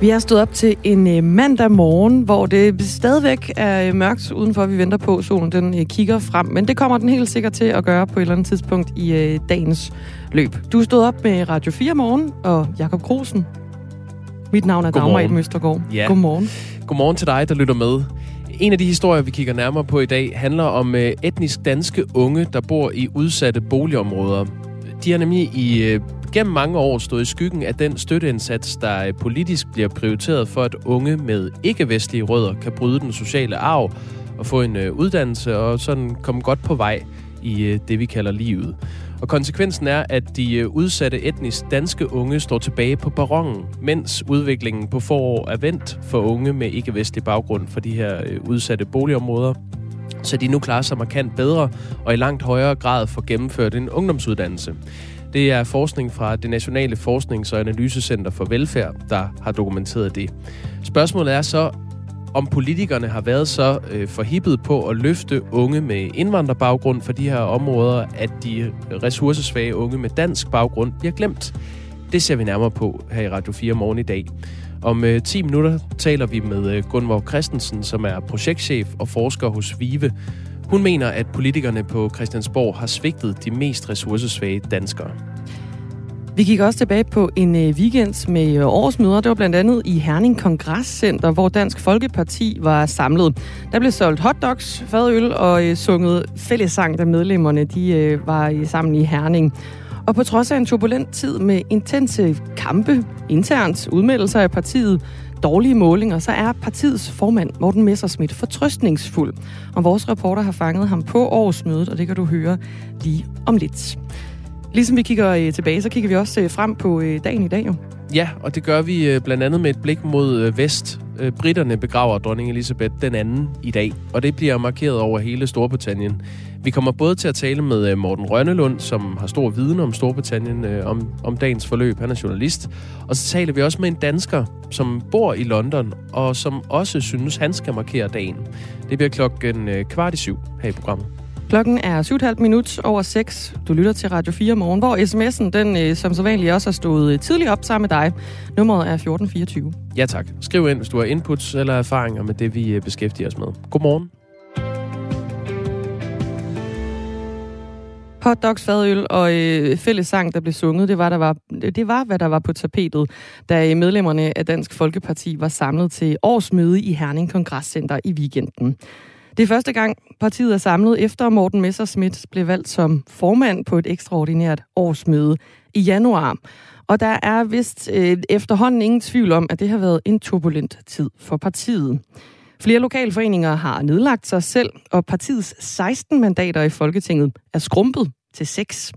Vi er stået op til en øh, mandag morgen, hvor det stadigvæk er øh, mørkt udenfor. Vi venter på, solen den øh, kigger frem. Men det kommer den helt sikkert til at gøre på et eller andet tidspunkt i dagens løb. Du stået op med Radio 4 morgen, og Jakob Krosen. Mit navn er Dagmar Edm Østergaard. Ja. Godmorgen. Godmorgen til dig, der lytter med. En af de historier, vi kigger nærmere på i dag, handler om etnisk danske unge, der bor i udsatte boligområder. De har nemlig i gennem mange år stået i skyggen af den støtteindsats, der øh, politisk bliver prioriteret for, at unge med ikke-vestlige rødder kan bryde den sociale arv og få en øh, uddannelse og sådan komme godt på vej i øh, det, vi kalder livet. Og konsekvensen er, at de udsatte etnisk danske unge står tilbage på barongen, mens udviklingen på forår er vendt for unge med ikke-vestlig baggrund for de her udsatte boligområder så de nu klarer sig markant bedre og i langt højere grad får gennemført en ungdomsuddannelse. Det er forskning fra det Nationale Forsknings- og Analysecenter for Velfærd, der har dokumenteret det. Spørgsmålet er så, om politikerne har været så øh, forhippet på at løfte unge med indvandrerbaggrund for de her områder, at de ressourcesvage unge med dansk baggrund bliver glemt. Det ser vi nærmere på her i Radio 4 morgen i dag. Om øh, 10 minutter taler vi med øh, Gunvor Christensen, som er projektchef og forsker hos VIVE. Hun mener, at politikerne på Christiansborg har svigtet de mest ressourcesvage danskere. Vi gik også tilbage på en øh, weekend med øh, årsmøder. Det var blandt andet i Herning Kongresscenter, hvor Dansk Folkeparti var samlet. Der blev solgt hotdogs, fadøl og øh, sunget fællessang, da medlemmerne de, var sammen i Herning. Og på trods af en turbulent tid med intense kampe, internt udmeldelser af partiet, dårlige målinger, så er partiets formand Morten Messersmith fortrøstningsfuld. Og vores reporter har fanget ham på årsmødet, og det kan du høre lige om lidt. Ligesom vi kigger øh, tilbage, så kigger vi også øh, frem på øh, dagen i dag jo. Ja, og det gør vi blandt andet med et blik mod vest. Øh, Britterne begraver dronning Elisabeth den anden i dag, og det bliver markeret over hele Storbritannien. Vi kommer både til at tale med øh, Morten Rønnelund, som har stor viden om Storbritannien, øh, om, om dagens forløb. Han er journalist. Og så taler vi også med en dansker, som bor i London, og som også synes, han skal markere dagen. Det bliver klokken øh, kvart i syv her i programmet. Klokken er 7,5 minut over 6. Du lytter til Radio 4 morgen, hvor sms'en, den øh, som så vanligt også har stået øh, tidligt op sammen med dig. Nummeret er 1424. Ja tak. Skriv ind, hvis du har inputs eller erfaringer med det, vi øh, beskæftiger os med. Godmorgen. Hotdogs, fadøl og øh, fælles sang, der blev sunget, det var, der var, det var, hvad der var på tapetet, da medlemmerne af Dansk Folkeparti var samlet til årsmøde i Herning Kongresscenter i weekenden. Det er første gang, partiet er samlet efter Morten Messerschmidt blev valgt som formand på et ekstraordinært årsmøde i januar. Og der er vist øh, efterhånden ingen tvivl om, at det har været en turbulent tid for partiet. Flere lokalforeninger har nedlagt sig selv, og partiets 16 mandater i Folketinget er skrumpet til 6.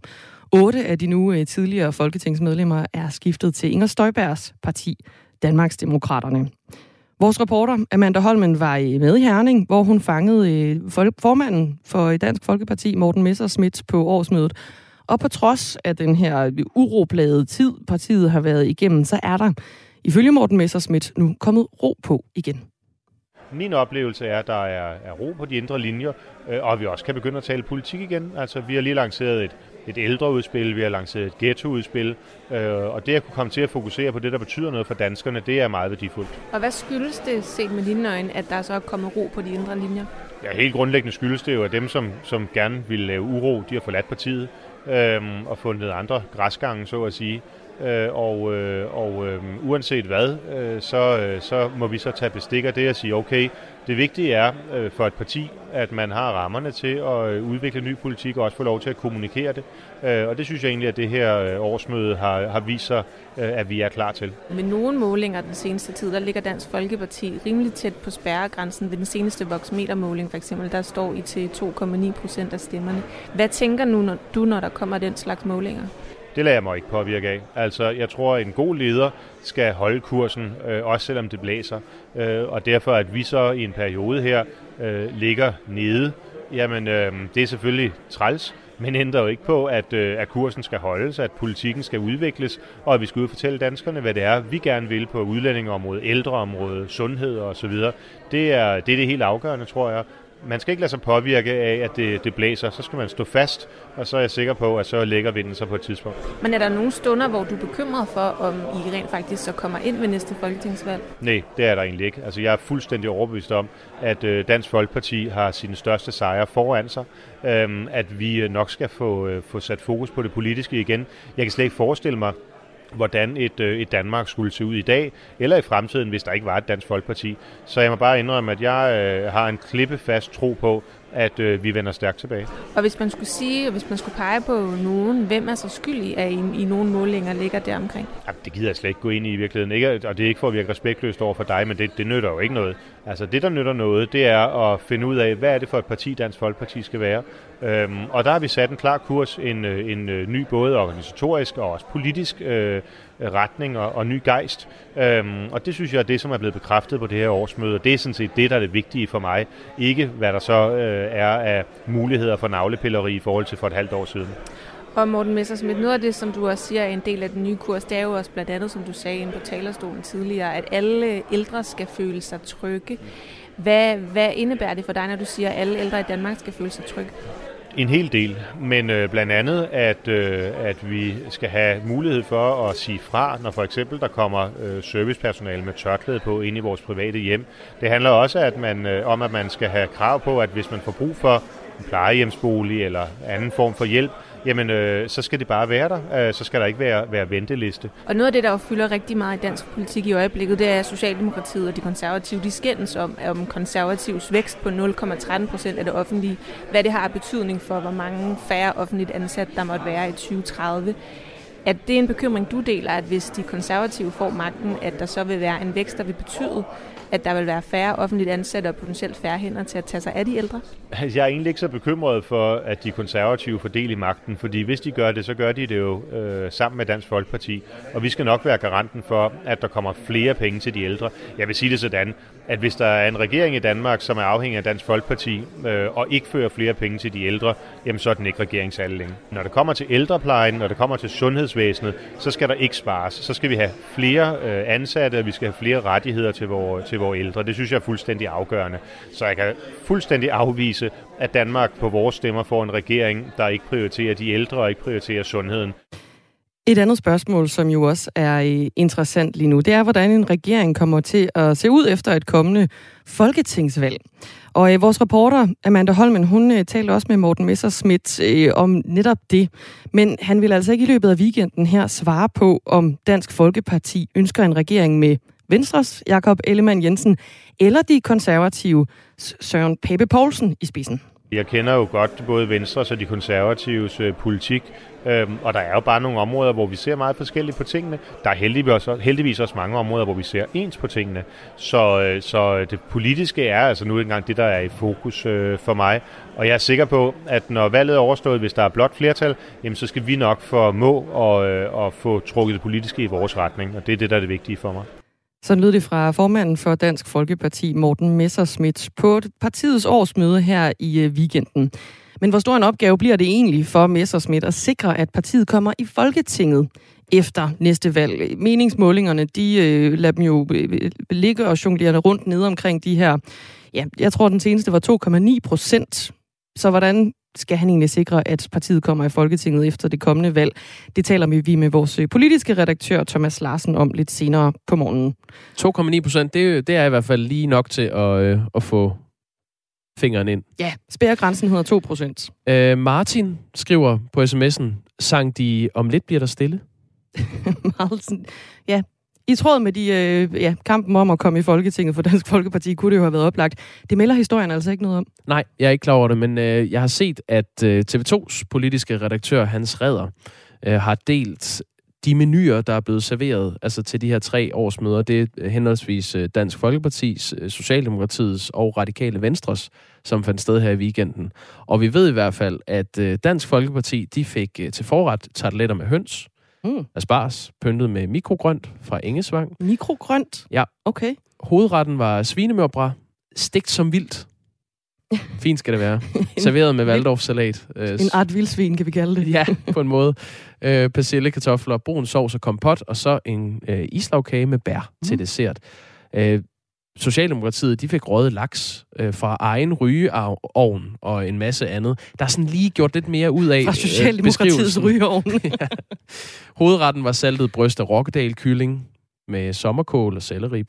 Otte af de nu øh, tidligere folketingsmedlemmer er skiftet til Inger Støjbergs parti, Danmarks Demokraterne. Vores reporter Amanda Holmen var med i Herning, hvor hun fangede øh, formanden for Dansk Folkeparti, Morten Messerschmidt, på årsmødet. Og på trods af den her uroplade tid, partiet har været igennem, så er der ifølge Morten Messerschmidt nu kommet ro på igen. Min oplevelse er, at der er, er ro på de indre linjer, øh, og vi også kan begynde at tale politik igen. Altså, vi har lige lanceret et, et ældreudspil, vi har lanceret et ghettoudspil, øh, og det at kunne komme til at fokusere på det, der betyder noget for danskerne, det er meget værdifuldt. Og hvad skyldes det, set med dine øjne, at der så er kommet ro på de indre linjer? Ja, helt grundlæggende skyldes det jo, at dem, som, som gerne vil lave uro, de har forladt partiet øh, og fundet andre græsgange, så at sige. Øh, og øh, og øh, uanset hvad, øh, så, øh, så må vi så tage bestik af det og sige, okay, det vigtige er øh, for et parti, at man har rammerne til at øh, udvikle ny politik og også få lov til at kommunikere det. Øh, og det synes jeg egentlig, at det her øh, årsmøde har, har vist sig, øh, at vi er klar til. Med nogle målinger den seneste tid, der ligger Dansk Folkeparti rimelig tæt på spærregrænsen. Ved den seneste voksmetermåling for eksempel, der står I til 2,9 procent af stemmerne. Hvad tænker nu, når, du, når der kommer den slags målinger? Det lader jeg mig ikke påvirke af. Altså, jeg tror, at en god leder skal holde kursen, øh, også selvom det blæser. Øh, og derfor, at vi så i en periode her øh, ligger nede, jamen, øh, det er selvfølgelig træls, men ændrer jo ikke på, at, øh, at kursen skal holdes, at politikken skal udvikles, og at vi skal ud og fortælle danskerne, hvad det er, vi gerne vil på udlændingeområdet, ældreområdet, sundhed osv. Det er, det er det helt afgørende, tror jeg man skal ikke lade sig påvirke af, at det, det blæser. Så skal man stå fast, og så er jeg sikker på, at så lægger vinden sig på et tidspunkt. Men er der nogle stunder, hvor du er bekymret for, om I rent faktisk så kommer ind ved næste folketingsvalg? Nej, det er der egentlig ikke. Altså, jeg er fuldstændig overbevist om, at øh, Dansk Folkeparti har sine største sejre foran sig. Øhm, at vi nok skal få, øh, få sat fokus på det politiske igen. Jeg kan slet ikke forestille mig, hvordan et, øh, et Danmark skulle se ud i dag, eller i fremtiden, hvis der ikke var et Dansk Folkeparti. Så jeg må bare indrømme, at jeg øh, har en klippefast tro på, at øh, vi vender stærkt tilbage. Og hvis man skulle sige, og hvis man skulle pege på nogen, hvem er så skyldig, at I, i nogle målinger ligger der omkring? Jamen, det gider jeg slet ikke gå ind i i virkeligheden. Ikke, og det er ikke for at virke respektløst over for dig, men det, det nytter jo ikke noget. Altså det, der nytter noget, det er at finde ud af, hvad er det for et parti, Dansk Folkeparti skal være. Øhm, og der har vi sat en klar kurs, en, øh, en, øh, ny både organisatorisk og også politisk øh, retning og, og ny gejst. Øhm, og det synes jeg er det, som er blevet bekræftet på det her årsmøde. Og det er sådan set det, der er det vigtige for mig. Ikke hvad der så øh, er af muligheder for navlepilleri i forhold til for et halvt år siden. Og Morten Messersmith, noget af det, som du også siger er en del af den nye kurs, det er jo også blandt andet, som du sagde inde på talerstolen tidligere, at alle ældre skal føle sig trygge. Hvad, hvad indebærer det for dig, når du siger, at alle ældre i Danmark skal føle sig trygge? En hel del, men øh, blandt andet, at, øh, at vi skal have mulighed for at sige fra, når for eksempel der kommer øh, servicepersonale med tørklæde på ind i vores private hjem. Det handler også at man, øh, om, at man skal have krav på, at hvis man får brug for en plejehjemsbolig eller anden form for hjælp, jamen øh, så skal det bare være der. Øh, så skal der ikke være, være venteliste. Og noget af det, der jo fylder rigtig meget i dansk politik i øjeblikket, det er Socialdemokratiet og de konservative. De skændes om, om konservativs vækst på 0,13 procent af det offentlige. Hvad det har betydning for, hvor mange færre offentligt ansat der måtte være i 2030. Er det en bekymring, du deler, at hvis de konservative får magten, at der så vil være en vækst, der vil betyde, at der vil være færre offentligt ansatte og potentielt færre hænder til at tage sig af de ældre? Altså, jeg er egentlig ikke så bekymret for, at de konservative får del i magten, fordi hvis de gør det, så gør de det jo øh, sammen med Dansk Folkeparti. Og vi skal nok være garanten for, at der kommer flere penge til de ældre. Jeg vil sige det sådan, at hvis der er en regering i Danmark, som er afhængig af Dansk Folkeparti, øh, og ikke fører flere penge til de ældre, jamen så er den ikke regeringsalde længe. Når det kommer til ældreplejen, når det kommer til sundhedsvæsenet, så skal der ikke spares. Så skal vi have flere øh, ansatte, og vi skal have flere rettigheder til vores, til vores ældre. Det synes jeg er fuldstændig afgørende. Så jeg kan fuldstændig afvise, at Danmark på vores stemmer får en regering, der ikke prioriterer de ældre og ikke prioriterer sundheden. Et andet spørgsmål, som jo også er øh, interessant lige nu, det er, hvordan en regering kommer til at se ud efter et kommende folketingsvalg. Og øh, vores reporter, Amanda Holmen, hun øh, talte også med Morten Messerschmidt øh, om netop det. Men han vil altså ikke i løbet af weekenden her svare på, om Dansk Folkeparti ønsker en regering med Venstres Jakob Ellemann Jensen eller de konservative Søren Pape Poulsen i spidsen. Jeg kender jo godt både Venstres og de konservatives øh, politik, øhm, og der er jo bare nogle områder, hvor vi ser meget forskelligt på tingene. Der er heldigvis også, heldigvis også mange områder, hvor vi ser ens på tingene. Så, øh, så det politiske er altså nu engang det, der er i fokus øh, for mig. Og jeg er sikker på, at når valget er overstået, hvis der er blot flertal, jamen, så skal vi nok formå at, øh, at få trukket det politiske i vores retning, og det er det, der er det vigtige for mig. Så lød det fra formanden for Dansk Folkeparti, Morten Messerschmidt, på partiets årsmøde her i øh, weekenden. Men hvor stor en opgave bliver det egentlig for Messerschmidt at sikre, at partiet kommer i Folketinget efter næste valg? Meningsmålingerne, de øh, lader dem jo øh, øh ligge og jonglere rundt nede omkring de her, ja, jeg tror den seneste var 2,9 procent. Så hvordan skal han egentlig sikre, at partiet kommer i Folketinget efter det kommende valg? Det taler vi med vores øh, politiske redaktør Thomas Larsen om lidt senere på morgenen. 2,9 procent, det, det er i hvert fald lige nok til at, øh, at få fingeren ind. Ja, spærregrænsen hedder 2 procent. Øh, Martin skriver på sms'en, sang de om lidt bliver der stille? ja, i tråd med de, øh, ja, kampen om at komme i Folketinget for Dansk Folkeparti, kunne det jo have været oplagt. Det melder historien altså ikke noget om. Nej, jeg er ikke klar over det, men øh, jeg har set, at øh, TV2's politiske redaktør, Hans Redder, øh, har delt de menuer, der er blevet serveret altså til de her tre årsmøder. Det er øh, henholdsvis øh, Dansk Folkepartis, øh, Socialdemokratiets og Radikale Venstres, som fandt sted her i weekenden. Og vi ved i hvert fald, at øh, Dansk Folkeparti de fik øh, til forret tarteletter med høns, Mm. Asparges, pyntet med mikrogrønt fra Engesvang. Mikrogrønt? Ja. Okay. Hovedretten var svinemørbra, stegt som vildt. Fint skal det være. Serveret med Waldorf-salat. Øh, en art vildsvin, kan vi kalde det. ja, på en måde. Øh, persille, kartofler, brun sovs og kompot, og så en øh, islagkage med bær mm. til dessert. Øh, Socialdemokratiet, de fik røget laks øh, fra egen rygeovn og en masse andet. Der er sådan lige gjort lidt mere ud af Fra øh, Socialdemokratiets beskrivelsen. rygeovn. ja. Hovedretten var saltet bryst af Rokkedal kylling med sommerkål og selleri,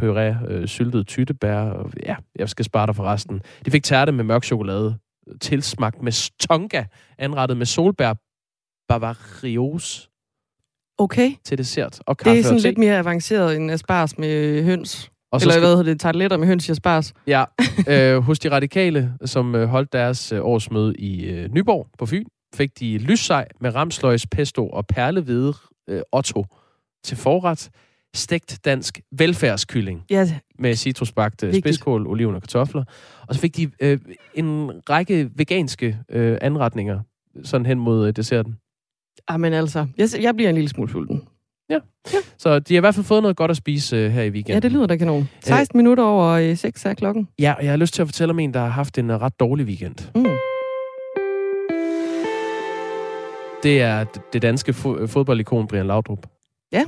puré, øh, syltet tyttebær. Og, ja, jeg skal spare dig for resten. De fik tærte med mørk chokolade, tilsmagt med tonga, anrettet med solbær bavarios Okay. til dessert og kaffe Det er sådan lidt mere avanceret end asparges med høns. Og så Eller skal, hvad hedder det? Tarteletter med høns i asparges. Ja, øh, hos de radikale, som øh, holdt deres øh, årsmøde i øh, Nyborg på Fyn, fik de lyssej med ramsløgs, pesto og perlehvide øh, Otto til forret. Stegt dansk velfærdskylling Ja, med citrusbagte Vigtigt. spidskål, oliven og kartofler. Og så fik de øh, en række veganske øh, anretninger sådan hen mod øh, desserten. ah, men altså, jeg, jeg bliver en lille smule sulten. Så de har i hvert fald fået noget godt at spise øh, her i weekenden. Ja, det lyder da kanon. 16 minutter over øh, 6 er klokken. Ja, og jeg har lyst til at fortælle om en, der har haft en øh, ret dårlig weekend. Mm. det er det danske fo- fodboldikon Brian Laudrup. Ja.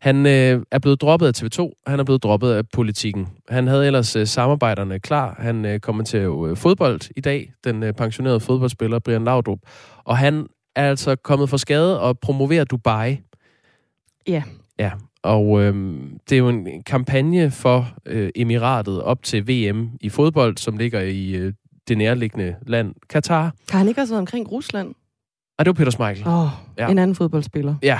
Han øh, er blevet droppet af TV2, han er blevet droppet af politikken. Han havde ellers øh, samarbejderne klar. Han øh, kommenterer jo øh, fodbold i dag, den øh, pensionerede fodboldspiller Brian Laudrup. Og han er altså kommet for skade og promoverer Dubai. Ja. Ja, og øh, det er jo en kampagne for øh, Emiratet op til VM i fodbold, som ligger i øh, det nærliggende land, Katar. Har han ikke også været omkring Rusland? Og det var Peter Schmeichel. Åh, oh, Ja. en anden fodboldspiller. Ja,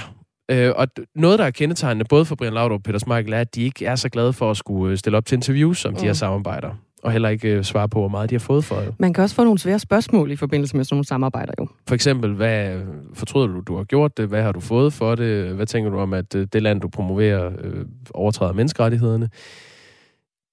øh, og noget, der er kendetegnende både for Brian Laudrup og Peter Schmeichel, er, at de ikke er så glade for at skulle øh, stille op til interviews om mm. de her Mm. samarbejder. Og heller ikke øh, svare på, hvor meget de har fået for det. Man kan også få nogle svære spørgsmål i forbindelse med sådan nogle samarbejder jo. For eksempel, hvad fortryder du, du har gjort det? Hvad har du fået for det? Hvad tænker du om, at øh, det land, du promoverer, øh, overtræder menneskerettighederne?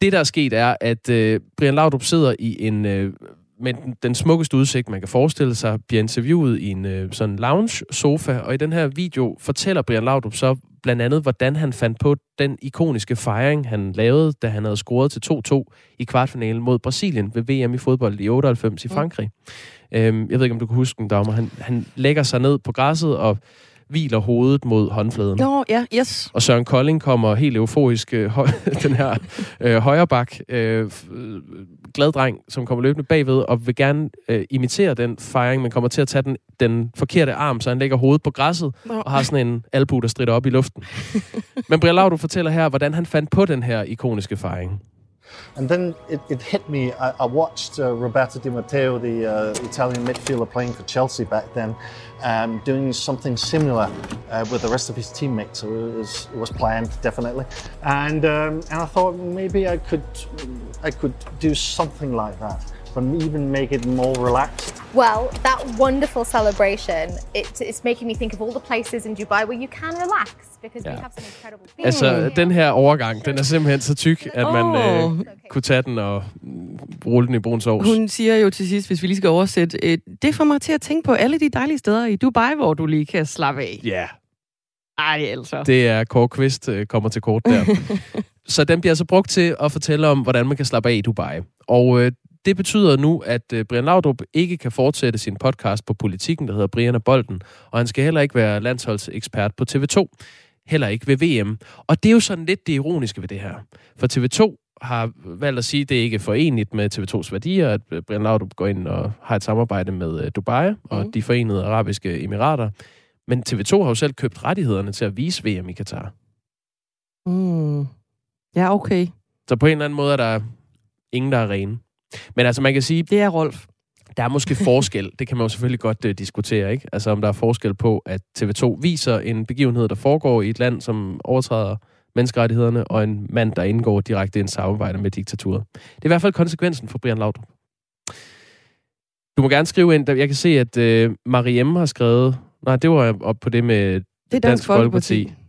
Det, der er sket, er, at øh, Brian Laudrup sidder i en... Øh, med den, smukkeste udsigt, man kan forestille sig, bliver interviewet i en øh, sådan lounge-sofa, og i den her video fortæller Brian Laudrup så blandt andet, hvordan han fandt på den ikoniske fejring, han lavede, da han havde scoret til 2-2 i kvartfinalen mod Brasilien ved VM i fodbold i 98 i Frankrig. Øhm, jeg ved ikke, om du kan huske den, Dagmar. Han, han lægger sig ned på græsset og hviler hovedet mod håndfladen. Nå, ja, yes. Og Søren Kolding kommer helt euforisk, øh, den her øh, højrebak, øh, f- øh, glad dreng, som kommer løbende bagved, og vil gerne øh, imitere den fejring, men kommer til at tage den, den forkerte arm, så han lægger hovedet på græsset, Nå. og har sådan en albu, der strider op i luften. men Brian Laudrup fortæller her, hvordan han fandt på den her ikoniske fejring. And then it, it hit me. I, I watched uh, Roberto Di Matteo, the uh, Italian midfielder playing for Chelsea back then, um, doing something similar uh, with the rest of his teammates. So it was, was planned, definitely. And um, and I thought maybe I could I could do something like that, but even make it more relaxed. Well, that wonderful celebration, it, it's making me think of all the places in Dubai where you can relax because Yeah. we have some incredible Altså, den her overgang, den er simpelthen så tyk, at man øh, Åh. kunne tage den og rulle den i brun sovs. Hun siger jo til sidst, hvis vi lige skal oversætte, øh, det får mig til at tænke på alle de dejlige steder i Dubai, hvor du lige kan slappe af. Ja, Ej, altså. det er Kåre Kvist øh, kommer til kort der. så den bliver altså brugt til at fortælle om, hvordan man kan slappe af i Dubai. Og øh, det betyder nu, at øh, Brian Laudrup ikke kan fortsætte sin podcast på politikken, der hedder Brian og Bolden, og han skal heller ikke være landsholdsekspert på TV2. Heller ikke ved VM. Og det er jo sådan lidt det ironiske ved det her. For TV2 har valgt at sige, at det ikke er forenligt med TV2's værdier, at øh, Brian Laudrup går ind og har et samarbejde med øh, Dubai og Mm. de forenede arabiske emirater. Men TV2 har jo selv købt rettighederne til at vise VM i Katar. Mm. Ja, okay. Så på en eller anden måde er der ingen, der er rene. Men altså, man kan sige, Det er Rolf. der er måske forskel. Det kan man jo selvfølgelig godt uh, diskutere, ikke? Altså, om der er forskel på, at TV2 viser en begivenhed, der foregår i et land, som overtræder menneskerettighederne, og en mand, der indgår direkte i en samarbejde med diktaturet. Det er i hvert fald konsekvensen for Brian Laudrup. Du må gerne skrive ind. Jeg kan se, at uh, Mariem har skrevet... Nej, det var op på det med Det er Dansk, Dansk Folkeparti. Folkeparti.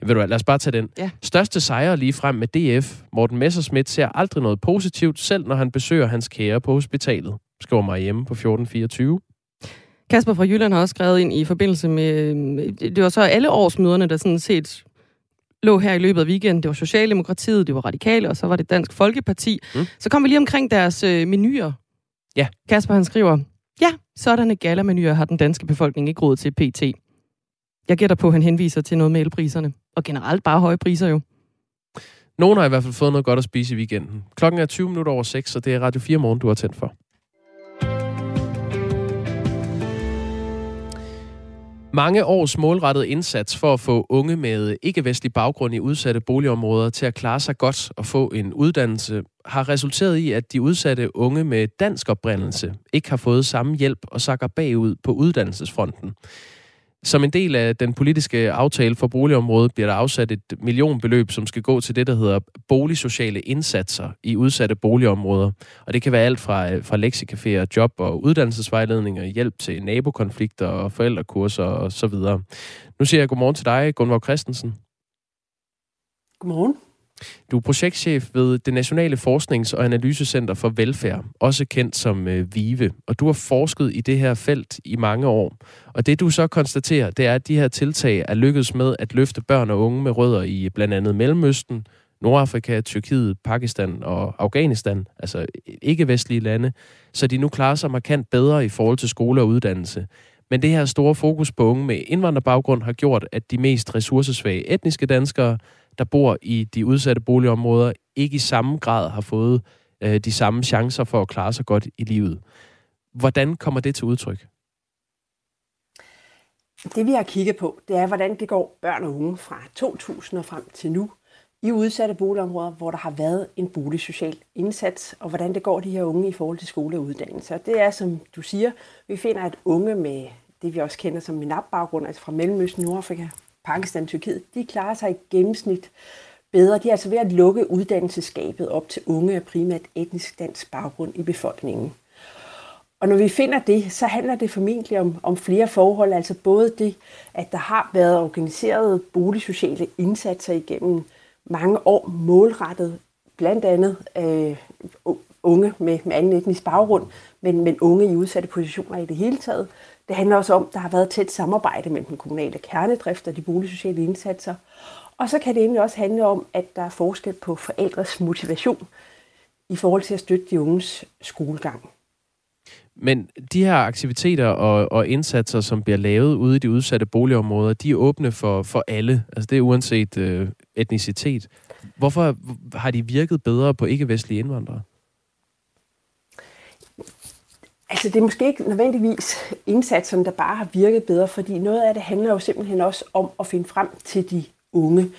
Ved du hvad, lad os bare tage den. Ja. Største sejr lige frem med DF. Morten Messerschmidt ser aldrig noget positivt, selv når han besøger hans kære på hospitalet. Skriver mig hjemme på 1424. Kasper fra Jylland har også skrevet ind i forbindelse med... Det var så alle årsmøderne, der sådan set lå her i løbet af weekenden. Det var Socialdemokratiet, det var Radikale, og så var det Dansk Folkeparti. Mm. Så kom vi lige omkring deres øh, menuer. Ja. Kasper han skriver, ja, sådanne gallermenuer har den danske befolkning ikke råd til PT. Jeg gætter på, at han henviser til noget med elpriserne. Og generelt bare høje priser jo. Nogen har i hvert fald fået noget godt at spise i weekenden. Klokken er 20 minutter over 6, og det er Radio 4 morgen, du har tændt for. Mange års målrettet indsats for at få unge med ikke-vestlig baggrund i udsatte boligområder til at klare sig godt og få en uddannelse, har resulteret i, at de udsatte unge med dansk oprindelse ikke har fået samme hjælp og sakker bagud på uddannelsesfronten. Som en del af den politiske aftale for boligområdet bliver der afsat et millionbeløb, som skal gå til det, der hedder boligsociale indsatser i udsatte boligområder. Og det kan være alt fra, øh, fra leksikaféer, job- og uddannelsesvejledninger, hjælp til nabokonflikter og forældrekurser og så videre. Nu siger jeg godmorgen til dig, Gunvor Christensen. Godmorgen. Du er projektchef ved det Nationale Forsknings- og Analysecenter for Velfærd, også kendt som øh, VIVE, og du har forsket i det her felt i mange år. Og det du så konstaterer, det er, at de her tiltag er lykkedes med at løfte børn og unge med rødder i blandt andet Mellemøsten, Nordafrika, Tyrkiet, Pakistan og Afghanistan, altså ikke-vestlige lande, så de nu klarer sig markant bedre i forhold til skole og uddannelse. Men det her store fokus på unge med indvandrerbaggrund har gjort, at de mest ressourcesvage etniske danskere der bor i de udsatte boligområder, ikke i samme grad har fået øh, de samme chancer for at klare sig godt i livet. Hvordan kommer det til udtryk? Det vi har kigget på, det er, hvordan det går børn og unge fra 2000 og frem til nu i udsatte boligområder, hvor der har været en boligsocial indsats, og hvordan det går de her unge i forhold til skole og uddannelse. Og det er, som du siger, vi finder, at unge med det, vi også kender som minap-baggrund, altså fra Mellemøsten, Nordafrika, Pakistan, Tyrkiet, de klarer sig i gennemsnit bedre. De er altså ved at lukke uddannelsesskabet op til unge af primært etnisk dansk baggrund i befolkningen. Og når vi finder det, så handler det formentlig om, om flere forhold, altså både det, at der har været organiseret boligsociale indsatser igennem mange år målrettet, blandt andet øh, unge med, med anden etnisk baggrund, men, men unge i udsatte positioner i det hele taget. Det handler også om, at der har været tæt samarbejde mellem den kommunale kernedrift og de boligsociale indsatser. Og så kan det egentlig også handle om, at der er forskel på forældres motivation i forhold til at støtte de unges skolegang. Men de her aktiviteter og, og indsatser, som bliver lavet ude i de udsatte boligområder, de er åbne for, for alle. Altså det er uanset øh, etnicitet. Hvorfor har de virket bedre på ikke-vestlige indvandrere? Altså det er måske ikke nødvendigvis indsatsen, der bare har virket bedre, fordi noget af det handler jo simpelthen også om at finde frem til de unge.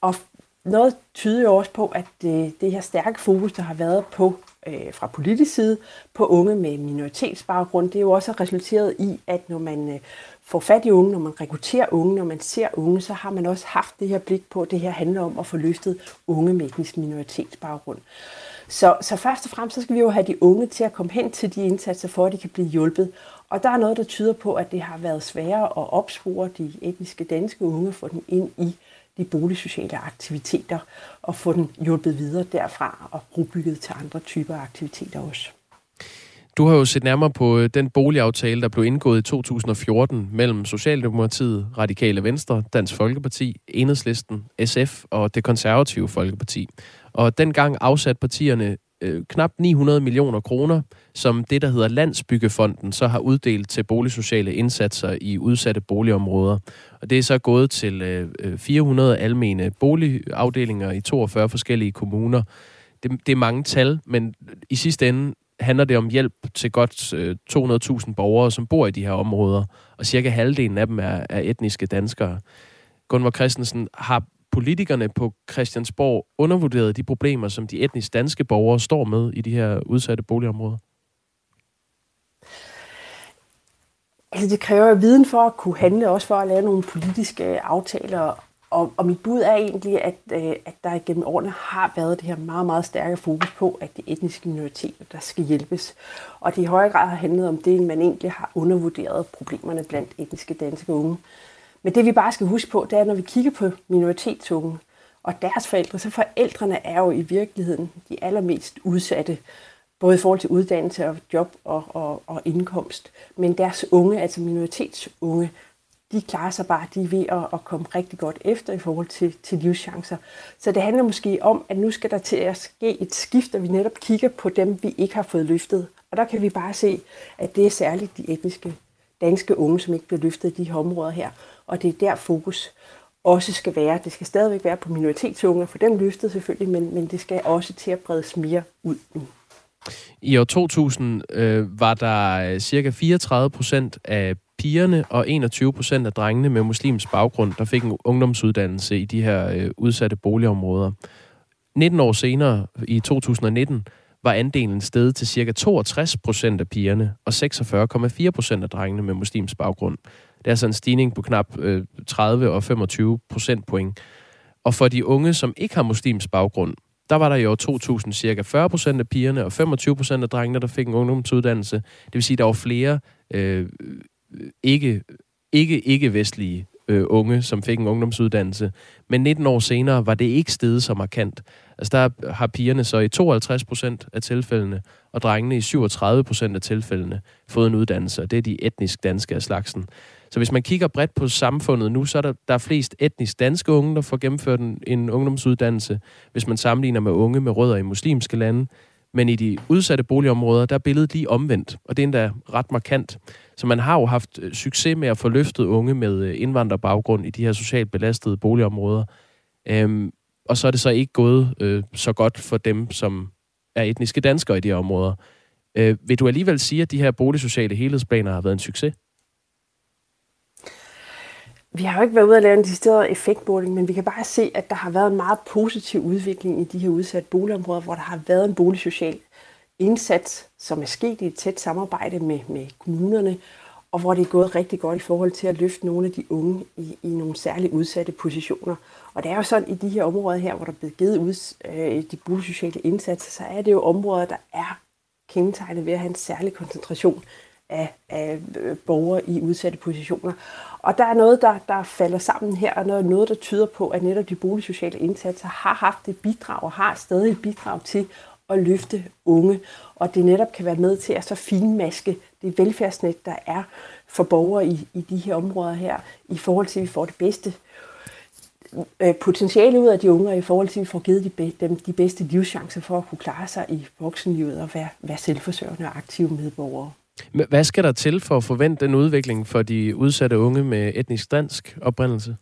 Og noget tyder jo også på, at det, det her stærke fokus, der har været på øh, fra politisk side på unge med minoritetsbaggrund, det er jo også resulteret i, at når man øh, får fat i unge, når man rekrutterer unge, når man ser unge, så har man også haft det her blik på, at det her handler om at få løftet unge med etnisk minoritetsbaggrund. Så, så først og fremmest så skal vi jo have de unge til at komme hen til de indsatser, for at de kan blive hjulpet. Og der er noget, der tyder på, at det har været sværere at opspore de etniske danske unge, få dem ind i de boligsociale aktiviteter og få dem hjulpet videre derfra og brobygget til andre typer aktiviteter også. Du har jo set nærmere på øh, den boligaftale, der blev indgået i 2014 mellem Socialdemokratiet, Radikale Venstre, Dansk Folkeparti, Enhedslisten, SF og det konservative Folkeparti. Og dengang afsatte partierne øh, knap 900 millioner kroner, som det, der hedder Landsbyggefonden, så har uddelt til boligsociale indsatser i udsatte boligområder. Og det er så gået til øh, øh 400 almene boligafdelinger i 42 forskellige kommuner. Det, det er mange tal, men i sidste ende handler det om hjælp til godt øh, 200.000 borgere, som bor i de her områder, og cirka halvdelen af dem er, er etniske danskere. Gunvor Christensen, har politikerne på Christiansborg undervurderet de problemer, som de etnisk danske borgere står med i de her udsatte boligområder? Altså, det kræver viden for at kunne handle, også for at lave nogle politiske aftaler. Og, og mit bud er egentlig, at, øh, at der gennem årene har været det her meget, meget stærke fokus på, at de etniske minoriteter, der skal hjælpes. Og det i højere grad har handlet om det, man egentlig har undervurderet problemerne blandt etniske danske unge. Men det vi bare skal huske på, det er, når vi kigger på minoritetsunge og deres forældre, så forældrene er jo i virkeligheden de allermest udsatte, både i forhold til uddannelse og job og, og, og indkomst. Men deres unge, altså minoritetsunge, de klarer sig bare, de er ved at, at komme rigtig godt efter i forhold til, til livschancer. Så det handler måske om, at nu skal der til at ske et skift, og vi netop kigger på dem, vi ikke har fået løftet. Og der kan vi bare se, at det er særligt de etniske danske unge, som ikke bliver løftet i de her områder her. Og det er der fokus også skal være. Det skal stadigvæk være på minoritetsunge, for dem løftet selvfølgelig, men, men det skal også til at bredes mere ud nu. I år 2000 øh, var der øh, cirka 34 procent af pigerne og 21 procent af drengene med muslims baggrund, der fik en ungdomsuddannelse i de her øh, udsatte boligområder. 19 år senere, i 2019, var andelen steget til cirka 62 procent af pigerne og 46,4 procent af drengene med muslims baggrund. Det er altså en stigning på knap øh, 30 og 25 procentpoint. Og for de unge, som ikke har muslims baggrund, der var der i år 2000 cirka 40 procent af pigerne og 25 procent af drengene, der fik en ungdomsuddannelse. Det vil sige, at der var flere øh, øh, ikke, ikke, ikke vestlige øh, unge, som fik en ungdomsuddannelse. Men 19 år senere var det ikke steget så markant. Altså der har pigerne så i 52 procent af tilfældene, og drengene i 37 procent af tilfældene fået en uddannelse, og det er de etnisk danske af slagsen. Så hvis man kigger bredt på samfundet nu, så er der, der er flest etnisk danske unge, der får gennemført en, en ungdomsuddannelse, hvis man sammenligner med unge med rødder i muslimske lande. Men i de udsatte boligområder, der er billedet lige omvendt, og det er endda ret markant. Så man har jo haft øh, succes med at få løftet unge med øh, indvandrerbaggrund i de her socialt belastede boligområder. Øhm, og så er det så ikke gået øh, så godt for dem, som er etniske danskere i de her områder. Øh, vil du alligevel sige, at de her boligsociale helhedsplaner har været en succes? Vi har jo ikke været ude at lave en decideret effektmåling, men vi kan bare se, at der har været en meget positiv udvikling i de her udsatte boligområder, hvor der har været en boligsocial indsats, som er sket i et tæt samarbejde med, med kommunerne, og hvor det er gået rigtig godt i forhold til at løfte nogle af de unge i, i nogle særligt udsatte positioner. Og det er jo sådan, i de her områder her, hvor der er blevet givet ud øh, de boligsociale indsatser, så er det jo områder, der er kendetegnet ved at have en særlig koncentration af, af øh, borgere i udsatte positioner. Og der er noget, der, der falder sammen her, og noget, noget, der tyder på, at netop de boligsociale indsatser har haft et bidrag og har stadig et bidrag til at løfte unge, og det netop kan være med til at så finmaske det velfærdsnet, der er for borgere i, i de her områder her, i forhold til, at vi får det bedste øh, potentiale ud af de unge, og i forhold til, at vi får givet de, dem de bedste livschancer for at kunne klare sig i voksenlivet og være, være selvforsørgende og aktive medborgere. Hvad skal der til for at forvente den udvikling for de udsatte unge med etnisk dansk oprindelse?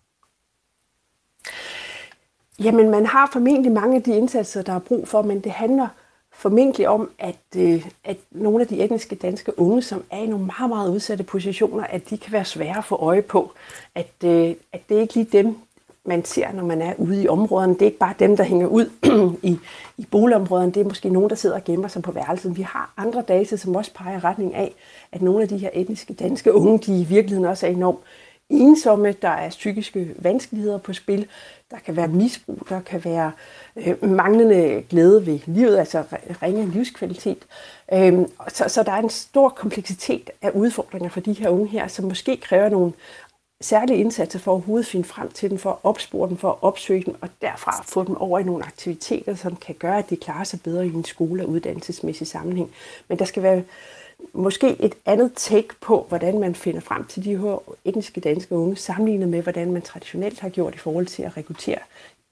Jamen, man har formentlig mange af de indsatser, der er brug for, men det handler formentlig om, at, øh, at nogle af de etniske danske unge, som er i nogle meget, meget udsatte positioner, at de kan være svære at få øje på. At, øh, at det er ikke lige dem, man ser, når man er ude i områderne. Det er ikke bare dem, der hænger ud i, i boligområderne. Det er måske nogen, der sidder og gemmer sig på værelset. Vi har andre data, som også peger i retning af, at nogle af de her etniske danske unge, de i virkeligheden også er enormt ensomme, der er psykiske vanskeligheder på spil, der kan være misbrug, der kan være øh, manglende glæde ved livet, altså ringe livskvalitet. Øh, så, så der er en stor kompleksitet af udfordringer for de her unge her, som måske kræver nogle særlige indsatser for at overhovedet finde frem til dem, for at opspore dem, for at opsøge dem, og derfra få dem over i nogle aktiviteter, som kan gøre, at de klarer sig bedre i en skole- og uddannelsesmæssig sammenhæng. Men der skal være måske et andet take på, hvordan man finder frem til de her etniske danske unge, sammenlignet med, hvordan man traditionelt har gjort i forhold til at rekruttere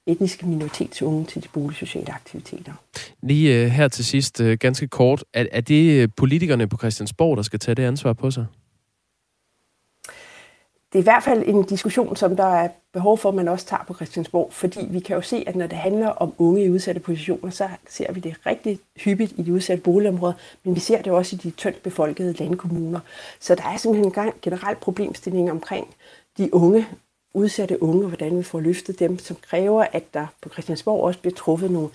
etniske minoritetsunge til de boligsociale aktiviteter. Lige øh, her til sidst, øh, ganske kort. Er, er det politikerne på Christiansborg, der skal tage det ansvar på sig? Det er i hvert fald en diskussion, som der er behov for, at man også tager på Christiansborg, fordi vi kan jo se, at når det handler om unge i udsatte positioner, så ser vi det rigtig hyppigt i de udsatte boligområder, men vi ser det også i de tyndt befolkede landkommuner. Så der er simpelthen en generel problemstilling omkring de unge, udsatte unge, og hvordan vi får løftet dem, som kræver, at der på Christiansborg også bliver truffet nogle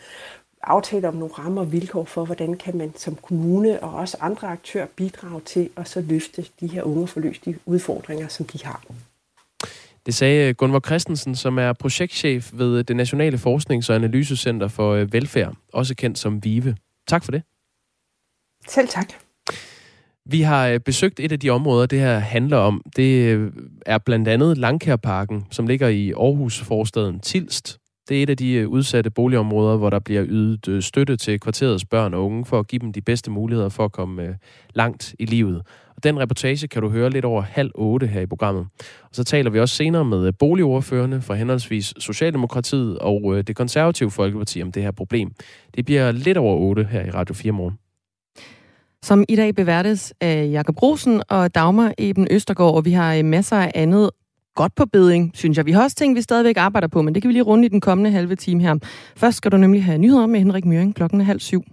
aftaler om nogle rammer og vilkår for, hvordan kan man som kommune og også andre aktører bidrage til at så løfte de her unge og få løst de udfordringer, som de har. Det sagde Gunvor Christensen, som er projektchef ved det Nationale Forsknings- og Analysecenter for øh, Velfærd, også kendt som VIVE. Tak for det. Selv tak. Vi har øh, besøgt et af de områder, det her handler om. Det øh, er blandt andet Langkærparken, som ligger i Aarhus forstaden Tilst. Det er et af de øh, udsatte boligområder, hvor der bliver ydet øh, støtte til kvarterets børn og unge for at give dem de bedste muligheder for at komme øh, langt i livet. Og den reportage kan du høre lidt over halv otte her i programmet. Og så taler vi også senere med boligordførende fra henholdsvis Socialdemokratiet og det konservative Folkeparti om det her problem. Det bliver lidt over otte her i Radio 4 morgen. Som i dag beværtes af Jakob Rosen og Dagmar Eben Østergaard, og vi har masser af andet godt på beding, synes jeg. Vi har også ting, vi stadigvæk arbejder på, men det kan vi lige runde i den kommende halve time her. Først skal du nemlig have nyheder med Henrik Møring klokken er halv syv.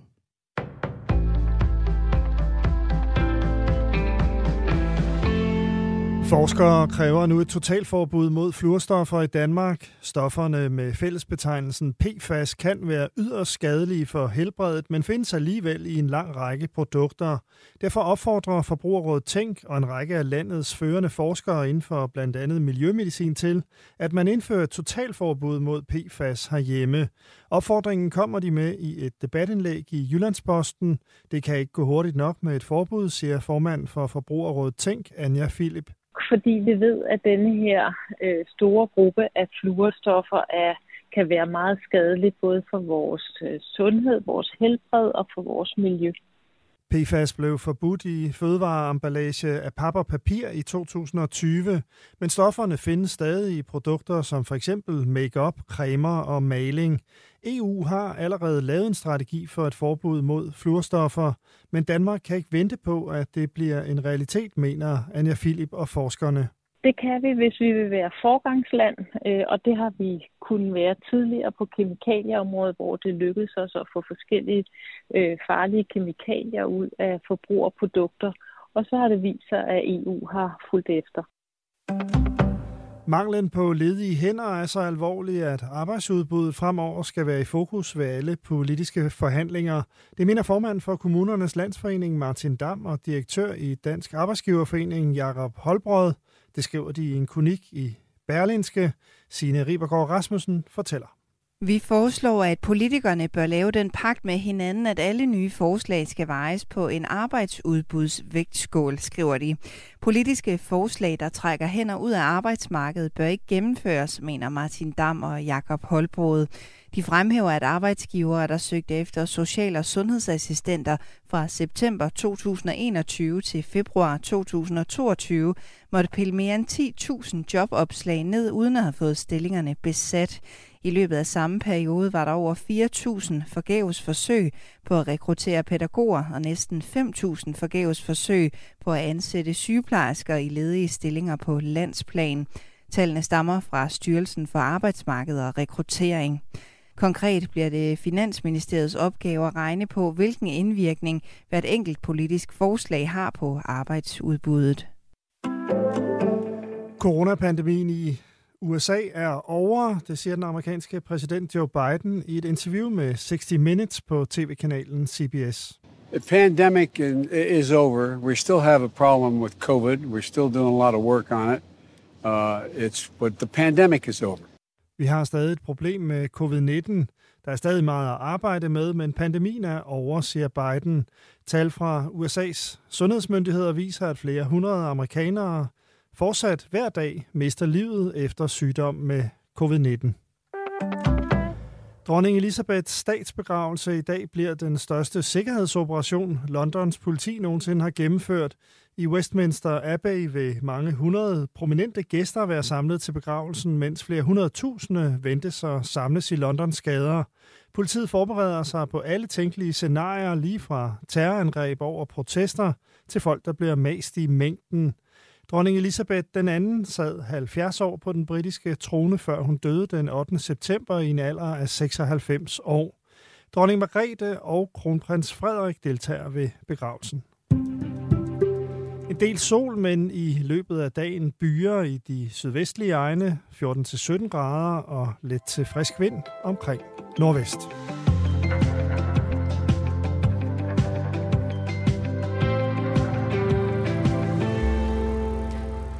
Forskere kræver nu et totalforbud mod fluorstoffer i Danmark. Stofferne med fællesbetegnelsen PFAS kan være yderst skadelige for helbredet, men findes alligevel i en lang række produkter. Derfor opfordrer Forbrugerrådet Tænk og en række af landets førende forskere inden for blandt andet miljømedicin til, at man indfører et totalforbud mod PFAS herhjemme. Opfordringen kommer de med i et debatindlæg i Jyllandsposten. Det kan ikke gå hurtigt nok med et forbud, siger formand for Forbrugerrådet Tænk, Anja Philip fordi vi ved, at denne her øh, store gruppe af fluorstoffer er, kan være meget skadelige både for vores øh, sundhed, vores helbred og for vores miljø. PFAS blev forbudt i fødevareemballage af pap og papir i 2020, men stofferne findes stadig i produkter som for eksempel makeup, cremer og maling. EU har allerede lavet en strategi for et forbud mod fluorstoffer, men Danmark kan ikke vente på, at det bliver en realitet, mener Anja Philip og forskerne. Det kan vi, hvis vi vil være forgangsland, øh, og det har vi kunnet være tidligere på kemikalieområdet, hvor det lykkedes os at få forskellige øh, farlige kemikalier ud af forbrugerprodukter. Og så har det vist sig, at EU har fulgt efter. Manglen på ledige hænder er så alvorlig, at arbejdsudbuddet fremover skal være i fokus ved alle politiske forhandlinger. Det mener formand for Kommunernes Landsforening Martin Dam og direktør i Dansk Arbejdsgiverforening Jakob Holbrød. Det skriver de i en kronik i Berlinske. Signe Ribergaard Rasmussen fortæller. Vi foreslår, at politikerne bør lave den pagt med hinanden, at alle nye forslag skal vejes på en arbejdsudbudsvægtskål, skriver de. Politiske forslag, der trækker hænder ud af arbejdsmarkedet, bør ikke gennemføres, mener Martin Dam og Jakob Holbrod. De fremhæver, at arbejdsgivere, der søgte efter social- og sundhedsassistenter fra september 2021 til februar 2022, måtte pille mere end 10.000 jobopslag ned, uden at have fået stillingerne besat. I løbet af samme periode var der over 4.000 forgæves forsøg på at rekruttere pædagoger og næsten 5.000 forgæves forsøg på at ansætte sygeplejersker i ledige stillinger på landsplan. Tallene stammer fra Styrelsen for Arbejdsmarked og Rekruttering. Konkret bliver det Finansministeriets opgave at regne på, hvilken indvirkning hvert enkelt politisk forslag har på arbejdsudbuddet. Coronapandemien i USA er over, det siger den amerikanske præsident Joe Biden i et interview med 60 Minutes på tv-kanalen CBS. The pandemic is over. We still have a problem with COVID. We're still doing a lot of work on it. Uh, it's, but the pandemic is over. Vi har stadig et problem med covid-19. Der er stadig meget at arbejde med, men pandemien er over, siger Biden. Tal fra USA's sundhedsmyndigheder viser, at flere hundrede amerikanere fortsat hver dag mister livet efter sygdom med covid-19. Dronning Elisabeths statsbegravelse i dag bliver den største sikkerhedsoperation, Londons politi nogensinde har gennemført. I Westminster Abbey vil mange hundrede prominente gæster være samlet til begravelsen, mens flere hundredtusinde ventes at samles i Londons gader. Politiet forbereder sig på alle tænkelige scenarier, lige fra terrorangreb over protester til folk, der bliver mast i mængden. Dronning Elisabeth den anden sad 70 år på den britiske trone, før hun døde den 8. september i en alder af 96 år. Dronning Margrethe og kronprins Frederik deltager ved begravelsen. En del sol, men i løbet af dagen byer i de sydvestlige egne 14-17 grader og lidt til frisk vind omkring nordvest.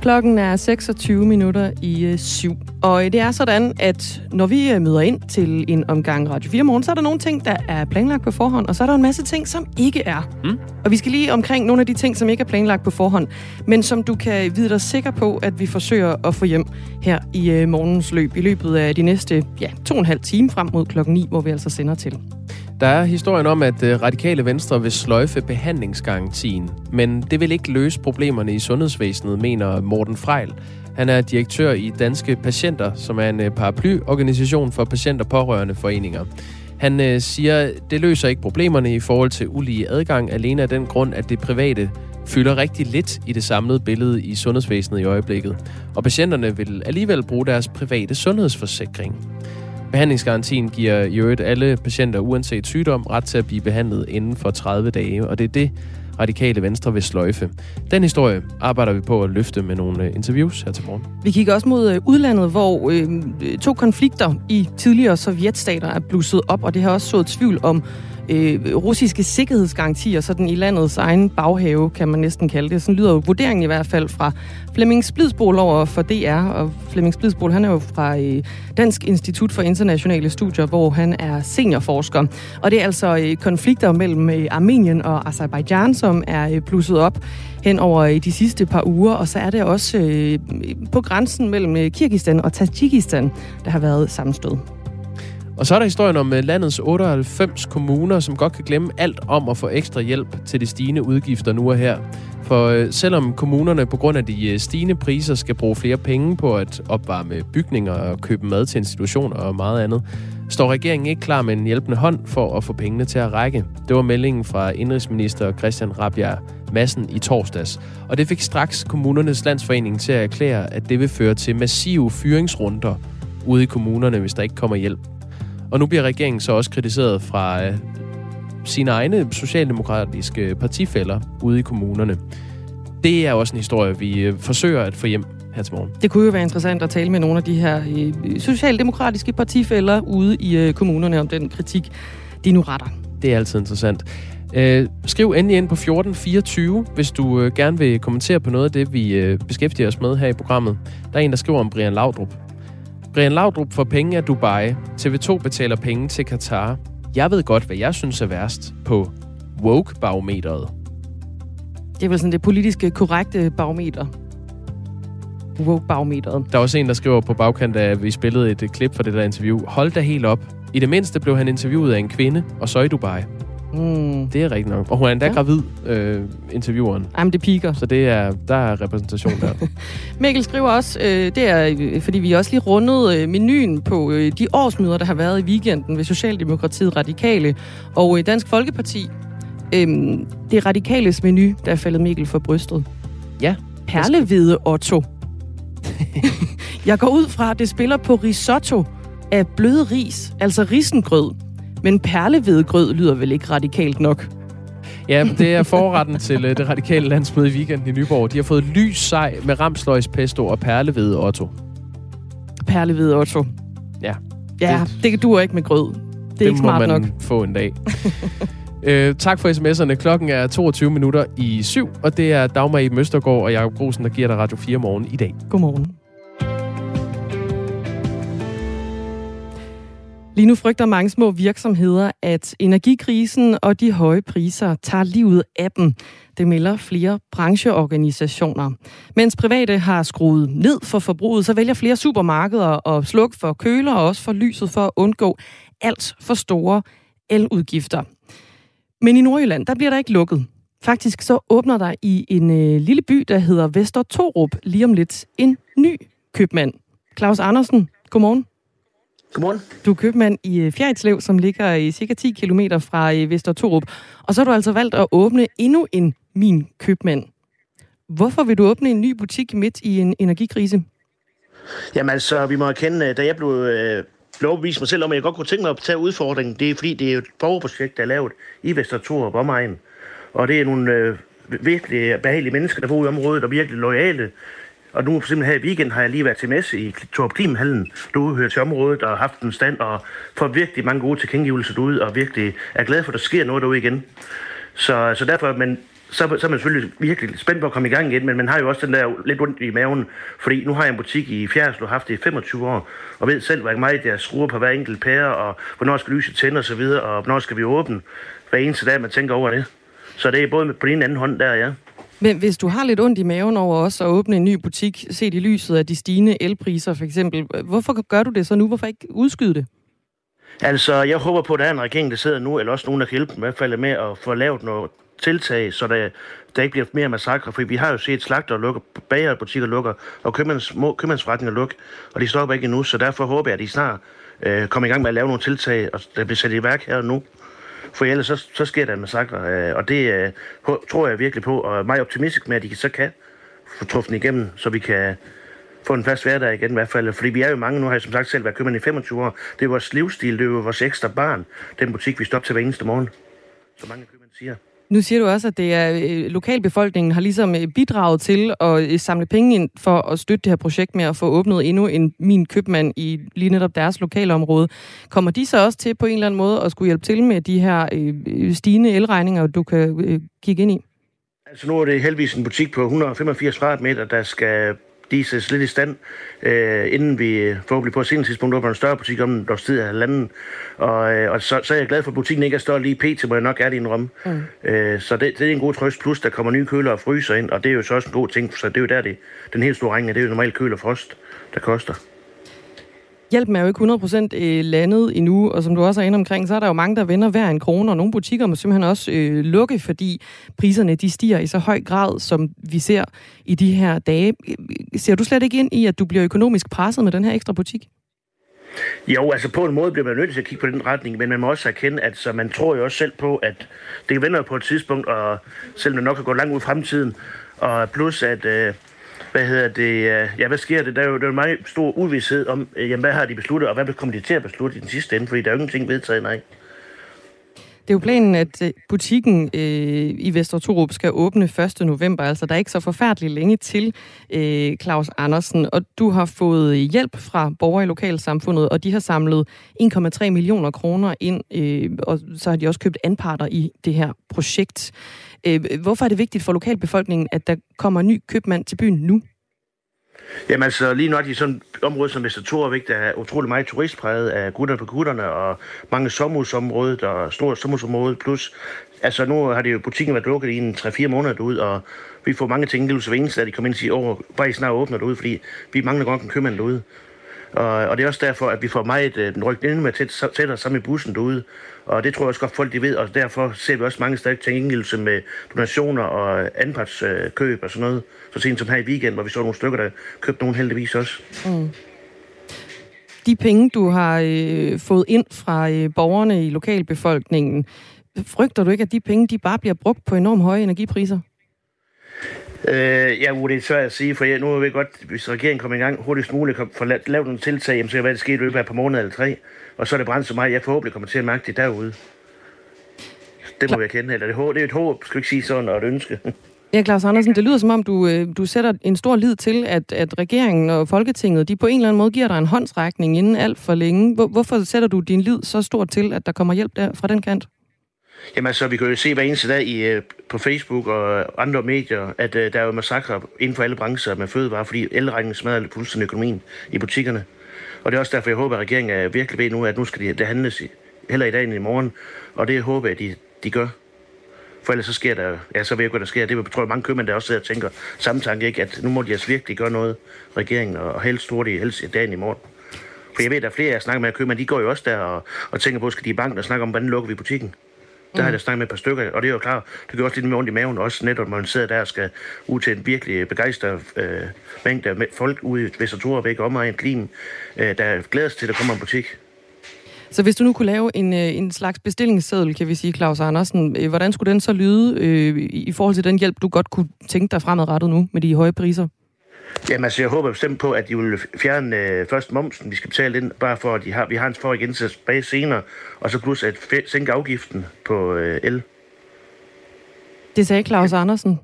Klokken er 26 minutter i øh, syv. Og det er sådan, at når vi øh, møder ind til en omgang Radio 4 morgen, så er der nogle ting, der er planlagt på forhånd, og så er der en masse ting, som ikke er. Mm. Og vi skal lige omkring nogle af de ting, som ikke er planlagt på forhånd, men som du kan vide dig sikker på, at vi forsøger at få hjem her i øh, morgens løb, i løbet af de næste ja, to og en halv time frem mod klokken 9, hvor vi altså sender til. Der er historien om, at øh, radikale venstre vil sløjfe behandlingsgarantien, men det vil ikke løse problemerne i sundhedsvæsenet, mener Morten Frejl. Han er direktør i Danske Patienter, som er en øh, paraplyorganisation for patienter pårørende foreninger. Han øh, siger, det løser ikke problemerne i forhold til ulige adgang, alene af den grund, at det private fylder rigtig lidt i det samlede billede i sundhedsvæsenet i øjeblikket, og patienterne vil alligevel bruge deres private sundhedsforsikring. Behandlingsgarantien giver i øvrigt alle patienter uanset sygdom ret til at blive behandlet inden for 30 dage, og det er det, radikale venstre vil sløjfe. Den historie arbejder vi på at løfte med nogle øh, interviews her til morgen. Vi kigger også mod øh, udlandet, hvor øh, to konflikter i tidligere sovjetstater er blusset op, og det har også sået tvivl om øh, russiske sikkerhedsgarantier, sådan i landets egen baghave, kan man næsten kalde det. Sådan lyder jo vurderingen i hvert fald fra Flemming Splidsbol over for DR, og Flemming Splidsbol, han er jo fra øh, Dansk Institut for Internationale Studier, hvor han er seniorforsker. Og det er altså øh, konflikter mellem øh, Armenien og Azerbaijan, som er øh, blusset op hen over øh, de sidste par uger, og så er det også øh, på grænsen mellem øh, Kirgistan og Tajikistan, der har været sammenstød. Og så er der historien om øh, landets 98 kommuner, som godt kan glemme alt om at få ekstra hjælp til de stigende udgifter nu og her. For øh, selvom kommunerne på grund af de øh, stigende priser skal bruge flere penge på at opvarme bygninger og købe mad til institutioner og meget andet, står regeringen ikke klar med en hjælpende hånd for at få pengene til at række. Det var meldingen fra indrigsminister Christian Rabia Massen i torsdags. Og det fik straks kommunernes landsforening til at erklære, at det vil føre til massive fyringsrunder ude i kommunerne, hvis der ikke kommer hjælp. Og nu bliver regeringen så også kritiseret fra øh, sine egne socialdemokratiske partifælder ude i kommunerne. Det er også en historie, vi øh, forsøger at få hjem her til morgen. Det kunne jo være interessant at tale med nogle af de her øh, socialdemokratiske partifælder ude i øh, kommunerne om den kritik, de nu retter. Det er altid interessant. Øh, skriv endelig ind på 1424, hvis du øh, gerne vil kommentere på noget af det, vi øh, beskæftiger os med her i programmet. Der er en, der skriver om Brian Laudrup. Brian Laudrup får penge af Dubai. TV2 betaler penge til Katar. Jeg ved godt, hvad jeg synes er værst på woke-barometeret. Det er vel sådan det politiske korrekte barometer. Woke-barometeret. Der er også en, der skriver på bagkant af, at vi spillede et klip fra det der interview. Hold da helt op. I det mindste blev han interviewet af en kvinde, og så i Dubai. Mm. Det er rigtigt nok. Og hun er endda ja. gravid, øh, intervieweren. Jamen, det piker. Så det er, der er repræsentation der. Mikkel skriver også, øh, det er, øh, fordi vi også lige rundede øh, menuen på øh, de årsmøder, der har været i weekenden ved Socialdemokratiet Radikale og øh, Dansk Folkeparti. Øh, det er Radikales menu, der er faldet Mikkel for brystet. Ja. Perlehvide Otto. Jeg går ud fra, at det spiller på risotto af bløde ris, altså risengrød. Men perlehvedegrød lyder vel ikke radikalt nok? Ja, det er forretten til uh, det radikale landsmøde i weekenden i Nyborg. De har fået lys sej med ramsløgspesto og perlevede Otto. Perlehvede Otto. Ja. Ja, det, det duer ikke med grød. Det er det ikke må smart man nok. få en dag. øh, tak for sms'erne. Klokken er 22 minutter i syv, og det er Dagmar i Møstergaard og Jacob Grosen, der giver dig Radio 4 morgen i dag. Godmorgen. Lige nu frygter mange små virksomheder, at energikrisen og de høje priser tager livet af dem. Det melder flere brancheorganisationer. Mens private har skruet ned for forbruget, så vælger flere supermarkeder at slukke for køler og også for lyset for at undgå alt for store eludgifter. Men i Nordjylland, der bliver der ikke lukket. Faktisk så åbner der i en øh, lille by, der hedder Vester Torup, lige om lidt en ny købmand. Claus Andersen, godmorgen. Godmorgen. Du er købmand i øh, Fjerritslev, som ligger i cirka 10 km fra øh, Vester Torup. Og så har du altså valgt at åbne endnu en Min Købmand. Hvorfor vil du åbne en ny butik midt i en energikrise? Jamen altså, vi må erkende, at da jeg blev, øh, blev overbevist mig selv om, at jeg godt kunne tænke mig at tage udfordringen, det er fordi, det er et borgerprojekt, der er lavet i Vestertor og omegn. Og det er nogle øh, virkelig behagelige mennesker, der bor i området og virkelig lojale. Og nu simpelthen her i weekend har jeg lige været til messe i Torp Klimhallen, du hører til området og har haft en stand og får virkelig mange gode tilkendegivelser derude og virkelig er glad for, at der sker noget derude igen. Så, så derfor, men så, så er man selvfølgelig virkelig spændt på at komme i gang igen, men man har jo også den der lidt ondt i maven, fordi nu har jeg en butik i Fjerdslev, haft det i 25 år, og ved selv, hvor meget jeg skruer på hver enkelt pære, og hvornår skal lyset tænde og så videre, og hvornår skal vi åbne hver eneste dag, man tænker over det. Så det er både på den ene anden hånd der, ja. Men hvis du har lidt ondt i maven over også at åbne en ny butik, set i lyset af de stigende elpriser for eksempel, hvorfor gør du det så nu? Hvorfor ikke udskyde det? Altså, jeg håber på, at der er en regering, der sidder nu, eller også nogen, der kan hjælpe dem i hvert fald med at få lavet noget tiltag, så der, der ikke bliver mere massakre. For vi har jo set slagter lukker, bagerbutikker lukker, og købmands, små købmandsforretninger lukker, og de stopper ikke endnu, så derfor håber jeg, at de snart øh, kommer i gang med at lave nogle tiltag, og der bliver sat i værk her og nu. For ellers så, så sker der en massakre, øh, og det øh, tror jeg virkelig på, og er meget optimistisk med, at de så kan få truffen igennem, så vi kan få en fast hverdag igen i hvert fald. Fordi vi er jo mange, nu har jeg som sagt selv været købmand i 25 år. Det er vores livsstil, det er jo vores ekstra barn, den butik, vi står op til hver eneste morgen. Så mange købmænd siger. Nu siger du også, at det er øh, lokalbefolkningen har ligesom øh, bidraget til at øh, samle penge ind for at støtte det her projekt med at få åbnet endnu en min købmand i lige netop deres lokalområde. Kommer de så også til på en eller anden måde at skulle hjælpe til med de her stigende elregninger, du kan kigge ind i? Altså nu er det heldigvis en butik på 185 kvadratmeter, der skal de sættes lidt i stand, øh, inden vi forhåbentlig på et senere tidspunkt åbner en større butik om en års tid af landet. Og, øh, og så, så er jeg glad for, at butikken ikke er større lige pt, må jeg nok ærligt indrømme. Mm. Øh, så det, det er en god trøst. Plus, der kommer nye køler og fryser ind, og det er jo så også en god ting, så det er jo der, det, den helt store regning, det er jo normalt køler og frost, der koster hjælpen er jo ikke 100% øh, landet endnu, og som du også er inde omkring, så er der jo mange, der vender hver en krone, og nogle butikker må simpelthen også øh, lukke, fordi priserne de stiger i så høj grad, som vi ser i de her dage. Ser du slet ikke ind i, at du bliver økonomisk presset med den her ekstra butik? Jo, altså på en måde bliver man nødt til at kigge på den retning, men man må også erkende, at så man tror jo også selv på, at det vender på et tidspunkt, og selvom det nok kan gå langt ud i fremtiden, og plus at øh, hvad hedder det, øh, ja, hvad sker det? Der er jo, der er jo meget stor uvidshed om, øh, jamen, hvad har de besluttet, og hvad kommer de til at beslutte i den sidste ende, fordi der er jo ingenting vedtaget, nej. Det er jo planen, at øh, butikken øh, i Vester skal åbne 1. november, altså der er ikke så forfærdeligt længe til, øh, Claus Andersen. Og du har fået hjælp fra borgere i lokalsamfundet, og de har samlet 1,3 millioner kroner ind, øh, og så har de også købt anparter i det her projekt. Øh, hvorfor er det vigtigt for lokalbefolkningen, at der kommer en ny købmand til byen nu? Jamen altså, lige nu er de sådan et område som Vestertorvik, der er utrolig meget turistpræget af gutterne på gutterne, og mange sommerhusområder, der er sommerhusområde, plus, altså nu har det jo butikken været lukket i en 3-4 måneder ud, og vi får mange ting, det er hver eneste, at de kommer ind og siger, åh, bare I snart åbner derude, fordi vi mangler godt en købmand derude. Og, og det er også derfor, at vi får meget øh, rykket endnu mere tæt, tættere sammen i bussen derude. Og det tror jeg også godt, folk de ved, og derfor ser vi også mange stærke tilgængelse med donationer og anpartskøb og sådan noget. Så sent som her i weekend, hvor vi så nogle stykker, der købte nogle heldigvis også. Mm. De penge, du har øh, fået ind fra øh, borgerne i lokalbefolkningen, frygter du ikke, at de penge de bare bliver brugt på enormt høje energipriser? Øh, ja, det er svært at sige, for jeg, nu vil jeg godt, hvis regeringen kommer i gang hurtigst muligt, for lavet nogle tiltag, jamen, så kan det være, det sker i løbet af et par måneder eller tre, og så er det brændt så meget, jeg forhåbentlig kommer til at mærke det derude. Det må vi kende, eller det, det er et håb, skal ikke sige sådan, og et ønske. Ja, Claus Andersen, det lyder som om, du, øh, du sætter en stor lid til, at, at regeringen og Folketinget, de på en eller anden måde giver dig en håndsrækning inden alt for længe. Hvor, hvorfor sætter du din lid så stort til, at der kommer hjælp der fra den kant? Jamen altså, vi kan jo se hver eneste dag i, øh, på Facebook og andre medier, at uh, der er jo massakre inden for alle brancher med fødevarer, fordi elregningen smadrer fuldstændig økonomien i butikkerne. Og det er også derfor, jeg håber, at regeringen er virkelig ved nu, at nu skal det, det handles i, heller i dag end i morgen. Og det håber jeg, at de, de gør. For ellers så sker der, ja, så ved jeg hvad der sker. Det tror jeg, mange købmænd der også sidder og tænker samme tanke, ikke? at nu må de altså virkelig gøre noget, regeringen, og helst hurtigt, helst i dagen i morgen. For jeg ved, at der er flere, jeg snakker med købmænd, de går jo også der og, og tænker på, skal de i banken og snakke om, hvordan lukker vi butikken. Der har jeg snakket med et par stykker, og det er jo klart, det gør også lidt mere ondt i maven, også netop, når man sidder der og skal ud til en virkelig begejstret øh, mængde af folk ude i væk om og en klim, øh, der glæder sig til, at der kommer en butik. Så hvis du nu kunne lave en, øh, en slags bestillingsseddel, kan vi sige, Claus Andersen, øh, hvordan skulle den så lyde øh, i forhold til den hjælp, du godt kunne tænke dig fremadrettet nu med de høje priser? Jamen altså, jeg håber bestemt på, at de vil fjerne øh, først momsen, vi skal betale ind, bare for, at de har, vi har en for igen til tilbage senere, og så plus at sænke afgiften på øh, el. Det sagde Claus Andersen,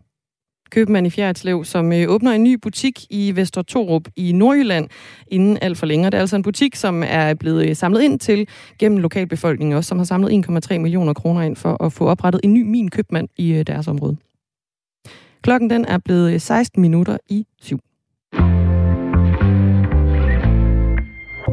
købmand i Fjerdslev, som øh, åbner en ny butik i Vester Torup i Nordjylland inden alt for længere. Det er altså en butik, som er blevet øh, samlet ind til gennem lokalbefolkningen også, som har samlet 1,3 millioner kroner ind for at få oprettet en ny min købmand i øh, deres område. Klokken den er blevet 16 minutter i syv.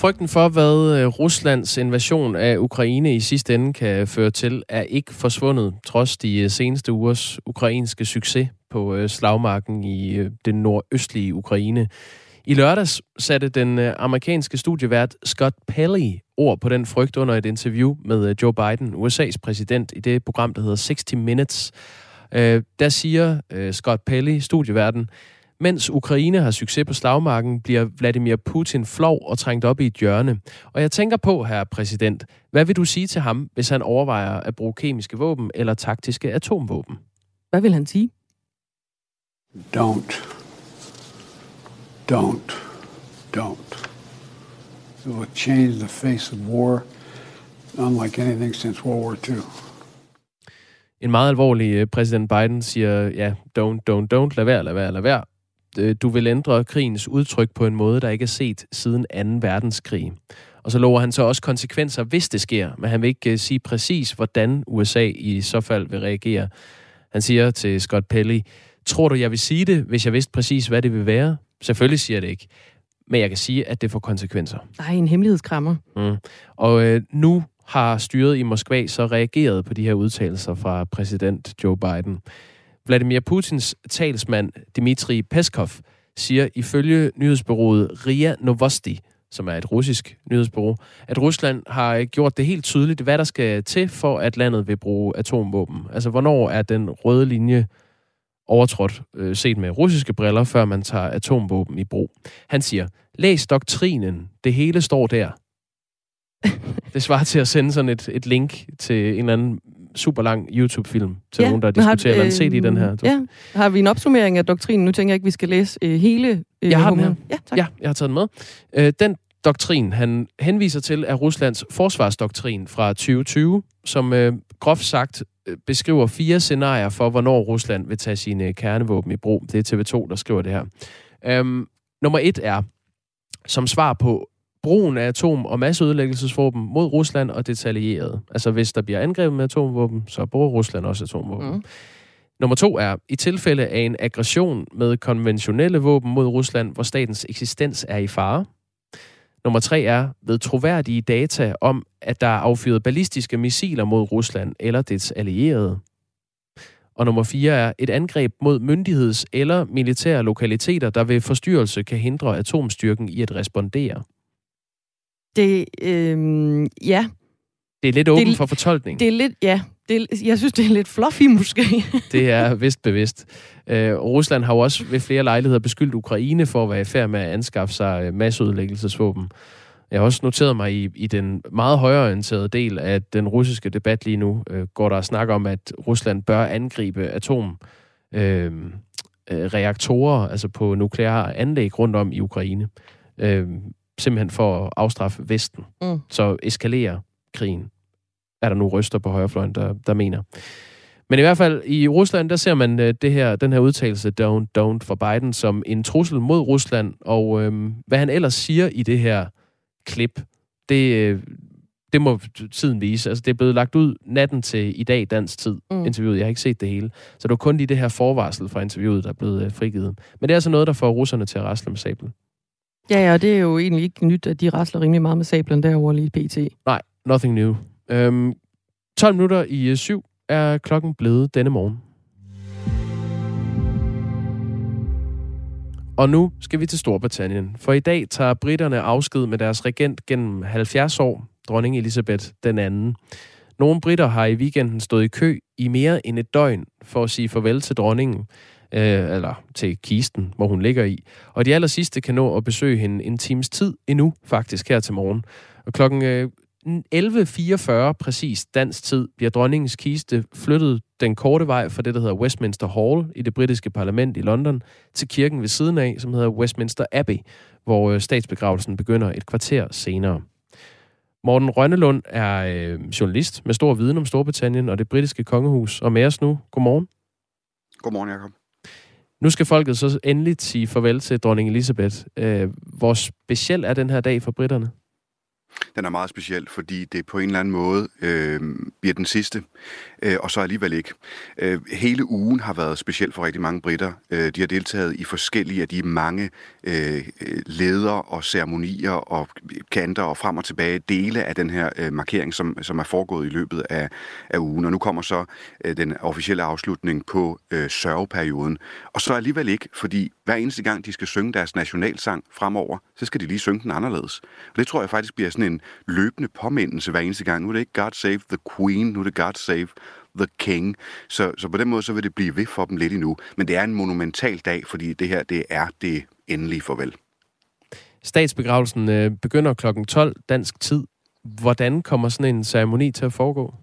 Frygten for, hvad øh, Ruslands invasion af Ukraine i sidste ende kan føre til, er ikke forsvundet, trods de øh, seneste ugers ukrainske succes på øh, slagmarken i det nordøstlige Ukraine. I lørdags satte den amerikanske studievært Scott Pelley ord på den frygt under et interview med Joe Biden, USA's præsident, i det program, der hedder 60 Minutes. Der siger Scott Pelley, studieverden, mens Ukraine har succes på slagmarken, bliver Vladimir Putin flov og trængt op i et hjørne. Og jeg tænker på, herre præsident, hvad vil du sige til ham, hvis han overvejer at bruge kemiske våben eller taktiske atomvåben? Hvad vil han sige? Don't. Don't. Don't. It will change the face of war unlike anything since World War II. En meget alvorlig øh, præsident Biden siger, ja, don't, don't, don't, lad være, lad være, lad være. Øh, du vil ændre krigens udtryk på en måde, der ikke er set siden 2. verdenskrig. Og så lover han så også konsekvenser, hvis det sker, men han vil ikke øh, sige præcis, hvordan USA i så fald vil reagere. Han siger til Scott Pelley, tror du, jeg vil sige det, hvis jeg vidste præcis, hvad det vil være? Selvfølgelig siger jeg det ikke. Men jeg kan sige, at det får konsekvenser. Ej, en hemmelighedskrammer. Mm. Og øh, nu har styret i Moskva så reageret på de her udtalelser fra præsident Joe Biden. Vladimir Putins talsmand Dmitri Peskov siger ifølge nyhedsbyrået RIA Novosti, som er et russisk nyhedsbureau, at Rusland har gjort det helt tydeligt, hvad der skal til for, at landet vil bruge atomvåben. Altså, hvornår er den røde linje overtrådt, øh, set med russiske briller, før man tager atomvåben i brug. Han siger, læs doktrinen, det hele står der. det svarer til at sende sådan et, et link til en eller anden super lang YouTube-film til ja, nogen, der diskuterer, har, øh, set i den her. Ja, har vi en opsummering af doktrinen? Nu tænker jeg ikke, vi skal læse øh, hele øh, Jeg har den her. Ja, tak. ja, jeg har taget den med. Øh, den doktrin, han henviser til, er Ruslands forsvarsdoktrin fra 2020, som øh, groft sagt øh, beskriver fire scenarier for, hvornår Rusland vil tage sine kernevåben i brug. Det er TV2, der skriver det her. Øhm, nummer et er, som svar på brugen af atom- og masseødelæggelsesvåben mod Rusland og detaljeret. Altså hvis der bliver angrebet med atomvåben, så bruger Rusland også atomvåben. Mm. Nummer to er, i tilfælde af en aggression med konventionelle våben mod Rusland, hvor statens eksistens er i fare. Nummer tre er, ved troværdige data om, at der er affyret ballistiske missiler mod Rusland eller dets allierede. Og nummer fire er, et angreb mod myndigheds- eller militære lokaliteter, der ved forstyrrelse kan hindre atomstyrken i at respondere. Det, øh, ja. Det er lidt åben det, for fortolkning. Det er lidt, ja. Det, jeg synes, det er lidt fluffy måske. det er vist bevidst. Øh, Rusland har jo også ved flere lejligheder beskyldt Ukraine for at være i færd med at anskaffe sig øh, masseudlæggelsesvåben. Jeg har også noteret mig i, i den meget højorienterede del af den russiske debat lige nu, øh, går der snak om, at Rusland bør angribe atom øh, øh, reaktorer, altså på nukleare anlæg rundt om i Ukraine. Øh, simpelthen for at afstraffe Vesten. Mm. Så eskalerer krigen, er der nu ryster på højrefløjen, der, der mener. Men i hvert fald i Rusland, der ser man uh, det her, den her udtalelse, don't, don't for Biden, som en trussel mod Rusland. Og øhm, hvad han ellers siger i det her klip, det, øh, det må tiden vise. Altså, det er blevet lagt ud natten til i dag dansk tid, mm. interviewet. Jeg har ikke set det hele. Så det var kun lige det her forvarsel fra interviewet, der er blevet uh, frigivet. Men det er altså noget, der får russerne til at rasle med sablen. Ja, ja, det er jo egentlig ikke nyt, at de rasler rimelig meget med sablen derovre lige pt. Nej, nothing new. Øhm, 12 minutter i øh, 7 er klokken blevet denne morgen. Og nu skal vi til Storbritannien, for i dag tager britterne afsked med deres regent gennem 70 år, dronning Elisabeth den anden. Nogle britter har i weekenden stået i kø i mere end et døgn for at sige farvel til dronningen øh, eller til kisten, hvor hun ligger i. Og de aller sidste kan nå at besøge hende en times tid endnu, faktisk her til morgen. Og klokken øh, 11.44 præcis dansk tid bliver dronningens kiste flyttet den korte vej fra det, der hedder Westminster Hall i det britiske parlament i London, til kirken ved siden af, som hedder Westminster Abbey, hvor øh, statsbegravelsen begynder et kvarter senere. Morten Rønnelund er øh, journalist med stor viden om Storbritannien og det britiske kongehus, og med os nu. Godmorgen. Godmorgen, Jacob. Nu skal folket så endelig sige farvel til dronning Elisabeth. Øh, hvor speciel er den her dag for britterne? Den er meget speciel, fordi det på en eller anden måde øh, bliver den sidste, øh, og så alligevel ikke. Øh, hele ugen har været speciel for rigtig mange britter. Øh, de har deltaget i forskellige af de mange øh, leder og ceremonier og kanter og frem og tilbage dele af den her øh, markering, som, som er foregået i løbet af, af ugen. Og nu kommer så øh, den officielle afslutning på øh, sørgeperioden. Og så alligevel ikke, fordi hver eneste gang, de skal synge deres nationalsang fremover, så skal de lige synge den anderledes. Og det tror jeg faktisk bliver sådan en løbende påmindelse hver eneste gang. Nu er det ikke God Save the Queen, nu er det God Save the King. Så, så på den måde, så vil det blive ved for dem lidt endnu. Men det er en monumental dag, fordi det her, det er det endelige farvel. Statsbegravelsen øh, begynder kl. 12 dansk tid. Hvordan kommer sådan en ceremoni til at foregå?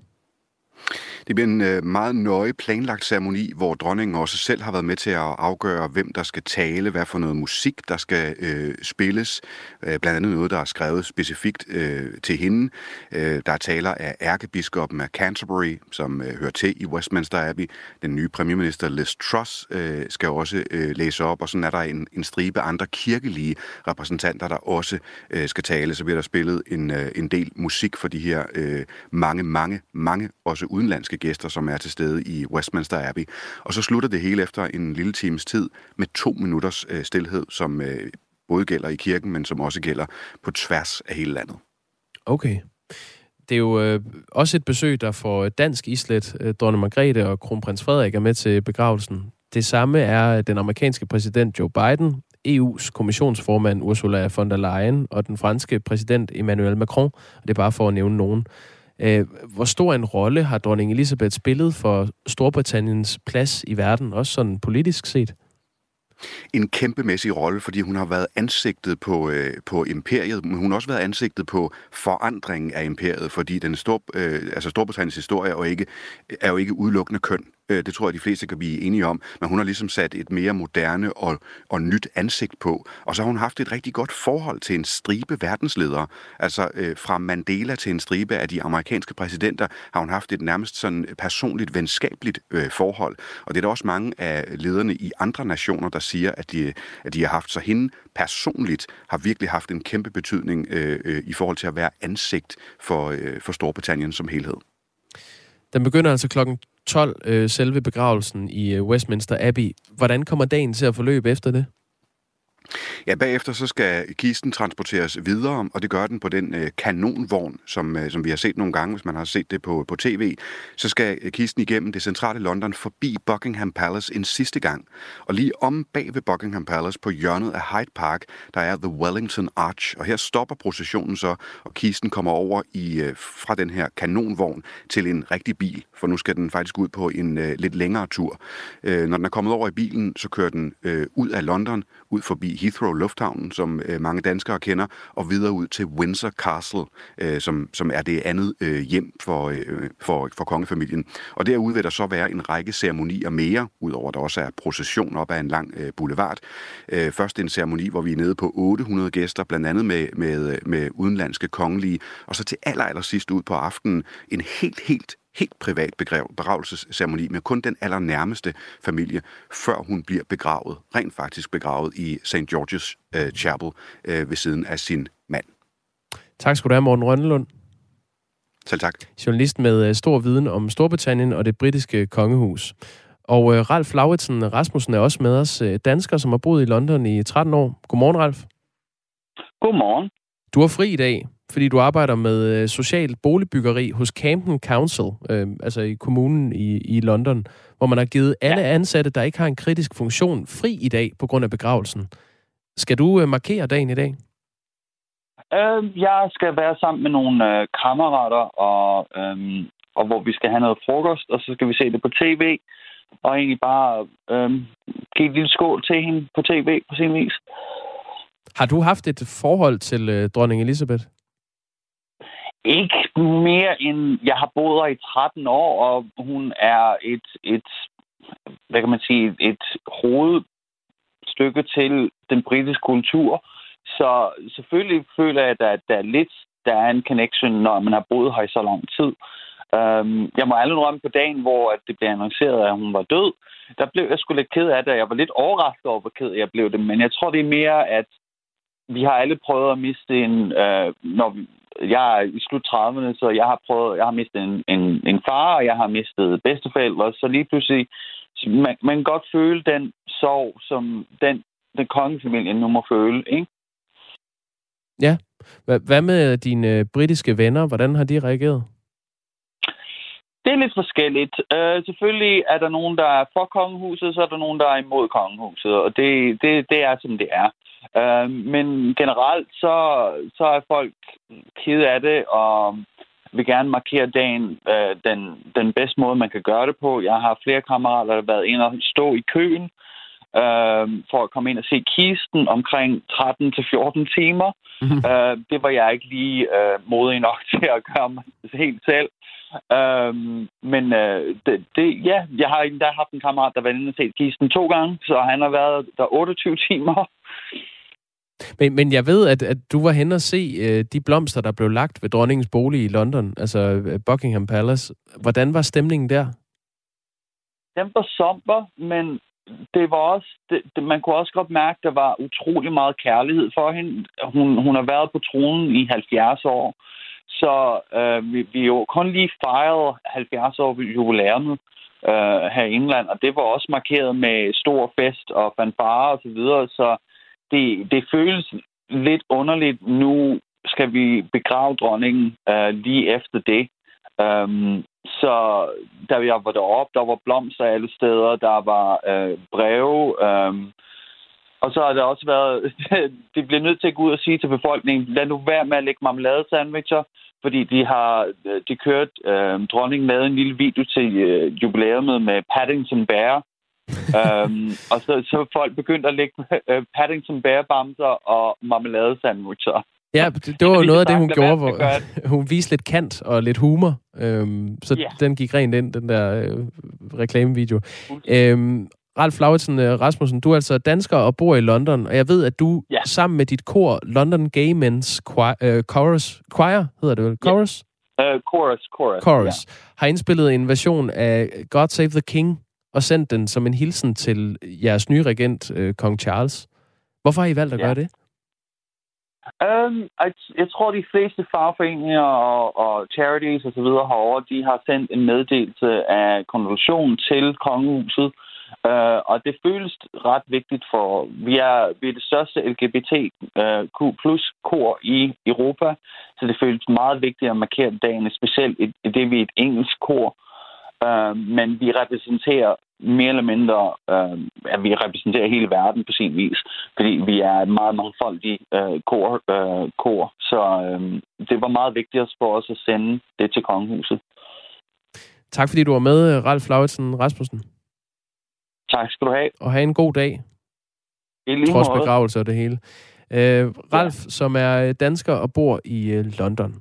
Det bliver en øh, meget nøje planlagt ceremoni, hvor dronningen også selv har været med til at afgøre, hvem der skal tale, hvad for noget musik, der skal øh, spilles. Øh, blandt andet noget, der er skrevet specifikt øh, til hende. Øh, der er taler af ærkebiskoppen af Canterbury, som øh, hører til i Westminster Abbey. Den nye premierminister Liz Truss øh, skal også øh, læse op, og sådan er der en, en stribe andre kirkelige repræsentanter, der også øh, skal tale. Så bliver der spillet en, øh, en del musik for de her øh, mange, mange, mange også udenlandske gæster, som er til stede i Westminster Abbey. Og så slutter det hele efter en lille times tid med to minutters øh, stillhed, som øh, både gælder i kirken, men som også gælder på tværs af hele landet. Okay. Det er jo øh, også et besøg, der får dansk islet. Øh, Dronning Margrethe og kronprins Frederik er med til begravelsen. Det samme er øh, den amerikanske præsident Joe Biden, EU's kommissionsformand Ursula von der Leyen og den franske præsident Emmanuel Macron. Det er bare for at nævne nogen. Øh, hvor stor en rolle har dronning Elisabeth spillet for Storbritanniens plads i verden, også sådan politisk set? en kæmpemæssig rolle, fordi hun har været ansigtet på, øh, på imperiet, men hun har også været ansigtet på forandringen af imperiet, fordi den stor, øh, altså Storbritanniens historie er jo, ikke, er jo ikke udelukkende køn. Øh, det tror jeg, de fleste kan blive enige om. Men hun har ligesom sat et mere moderne og, og nyt ansigt på. Og så har hun haft et rigtig godt forhold til en stribe verdensledere. Altså øh, fra Mandela til en stribe af de amerikanske præsidenter har hun haft et nærmest sådan personligt, venskabeligt øh, forhold. Og det er der også mange af lederne i andre nationer, der siger, at de, at de har haft. Så hende personligt har virkelig haft en kæmpe betydning øh, øh, i forhold til at være ansigt for, øh, for Storbritannien som helhed. Den begynder altså klokken 12, øh, selve begravelsen i øh, Westminster Abbey. Hvordan kommer dagen til at forløbe efter det? Ja, bagefter så skal kisten transporteres videre, og det gør den på den øh, kanonvogn, som, øh, som vi har set nogle gange, hvis man har set det på, på tv. Så skal øh, kisten igennem det centrale London forbi Buckingham Palace en sidste gang. Og lige om bag ved Buckingham Palace på hjørnet af Hyde Park, der er The Wellington Arch. Og her stopper processionen så, og kisten kommer over i øh, fra den her kanonvogn til en rigtig bil, for nu skal den faktisk ud på en øh, lidt længere tur. Øh, når den er kommet over i bilen, så kører den øh, ud af London, ud forbi Heathrow Lufthavnen, som øh, mange danskere kender, og videre ud til Windsor Castle, øh, som, som er det andet øh, hjem for, øh, for, for kongefamilien. Og derude vil der så være en række ceremonier mere, udover der også er procession op ad en lang øh, boulevard. Øh, først en ceremoni, hvor vi er nede på 800 gæster, blandt andet med, med, med udenlandske kongelige, og så til aller, aller sidst ud på aftenen en helt, helt helt privat begravelsesceremoni med kun den allernærmeste familie, før hun bliver begravet, rent faktisk begravet i St. George's uh, Chapel uh, ved siden af sin mand. Tak skal du have, Morten Rønnelund. Selv tak. Journalist med uh, stor viden om Storbritannien og det britiske kongehus. Og uh, Ralf Lauritsen Rasmussen er også med os, uh, dansker, som har boet i London i 13 år. Godmorgen, Ralf. Godmorgen. Du er fri i dag fordi du arbejder med øh, social boligbyggeri hos Camden Council, øh, altså i kommunen i, i London, hvor man har givet alle ansatte, der ikke har en kritisk funktion, fri i dag på grund af begravelsen. Skal du øh, markere dagen i dag? Øh, jeg skal være sammen med nogle øh, kammerater, og, øh, og hvor vi skal have noget frokost, og så skal vi se det på tv, og egentlig bare øh, give et lille skål til hende på tv på sin vis. Har du haft et forhold til øh, dronning Elisabeth? Ikke mere end, jeg har boet her i 13 år, og hun er et, et hvad kan man sige, et hovedstykke til den britiske kultur. Så selvfølgelig føler jeg, at der er lidt, der er en connection, når man har boet her i så lang tid. Um, jeg må aldrig rømme på dagen, hvor at det blev annonceret, at hun var død. Der blev jeg sgu lidt ked af det. Jeg var lidt overrasket over, hvor ked jeg blev det. Men jeg tror, det er mere, at vi har alle prøvet at miste en, øh, når vi, jeg er i slut 30'erne, så jeg har prøvet, jeg har mistet en, en, en far, og jeg har mistet bedsteforældre, så lige pludselig, man, man kan godt føle den sorg, som den, den kongefamilie nu må føle, ikke? Ja. Hvad med dine britiske venner? Hvordan har de reageret? Det er lidt forskelligt. Uh, selvfølgelig er der nogen, der er for kongehuset, så er der nogen, der er imod kongehuset, og det, det, det er, som det er. Øh, men generelt, så, så er folk kede af det, og vil gerne markere dagen øh, den, den bedste måde, man kan gøre det på. Jeg har flere kammerater, der har været inde og stå i køen uh, for at komme ind og se kisten omkring 13-14 timer. Mm-hmm. Uh, det var jeg ikke lige uh, modig nok til at gøre mig helt selv. Øhm, men øh, det, det, ja, jeg har endda haft en kammerat, der var inde og set kisten to gange, så han har været der 28 timer. Men, men jeg ved, at, at du var hen og se øh, de blomster, der blev lagt ved dronningens bolig i London, altså øh, Buckingham Palace. Hvordan var stemningen der? Den var somber, men det var også, det, det, man kunne også godt mærke, at der var utrolig meget kærlighed for hende. Hun, hun har været på tronen i 70 år, så øh, vi, vi jo kun lige fejrede 70 år jubilæumet øh, her i England, og det var også markeret med stor fest og fanfare og så videre, så det, det føles lidt underligt. Nu skal vi begrave dronningen øh, lige efter det. Øhm, så da jeg var deroppe, der var blomster alle steder, der var øh, breve, um, og så har det også været, de bliver nødt til at gå ud og sige til befolkningen, lad nu være med at lægge marmeladesandwicher, fordi de har de kørt, øh, dronningen lavede en lille video til øh, jubilæumet med Paddington Bear, um, og så, så folk begyndte at lægge øh, Paddington Bear bamser og marmeladesandwicher. Ja, det, det var jo noget af det, hun gjorde, hvor hun viste lidt kant og lidt humor. Øhm, så yeah. den gik rent ind, den der øh, reklamevideo. Øhm, Ralf Lauritsen øh, Rasmussen, du er altså dansker og bor i London, og jeg ved, at du ja. sammen med dit kor, London Gay Men's Choir, uh, Chorus, Choir hedder det vel? Chorus? Ja. Uh, chorus, Chorus. Chorus. Ja. Har indspillet en version af God Save the King, og sendt den som en hilsen til jeres nye regent, uh, Kong Charles. Hvorfor har I valgt at ja. gøre det? Um, jeg, jeg tror, de fleste fagforeninger og, og charities osv. herovre, de har sendt en meddelelse af konvolution til kongehuset, Uh, og det føles ret vigtigt for, vi er, vi er det største LGBTQ plus kor i Europa, så det føles meget vigtigt at markere dagen, specielt i, i det, vi er et engelsk kor. Uh, men vi repræsenterer mere eller mindre, uh, at vi repræsenterer hele verden på sin vis, fordi vi er et meget mangfoldigt uh, kor, uh, kor. Så uh, det var meget vigtigt for os at sende det til kongehuset. Tak fordi du var med, Ralf Lauritsen Rasmussen. Tak skal du have. Og have en god dag. I lige Trods begravelse og det hele. Øh, Ralf, ja. som er dansker og bor i øh, London.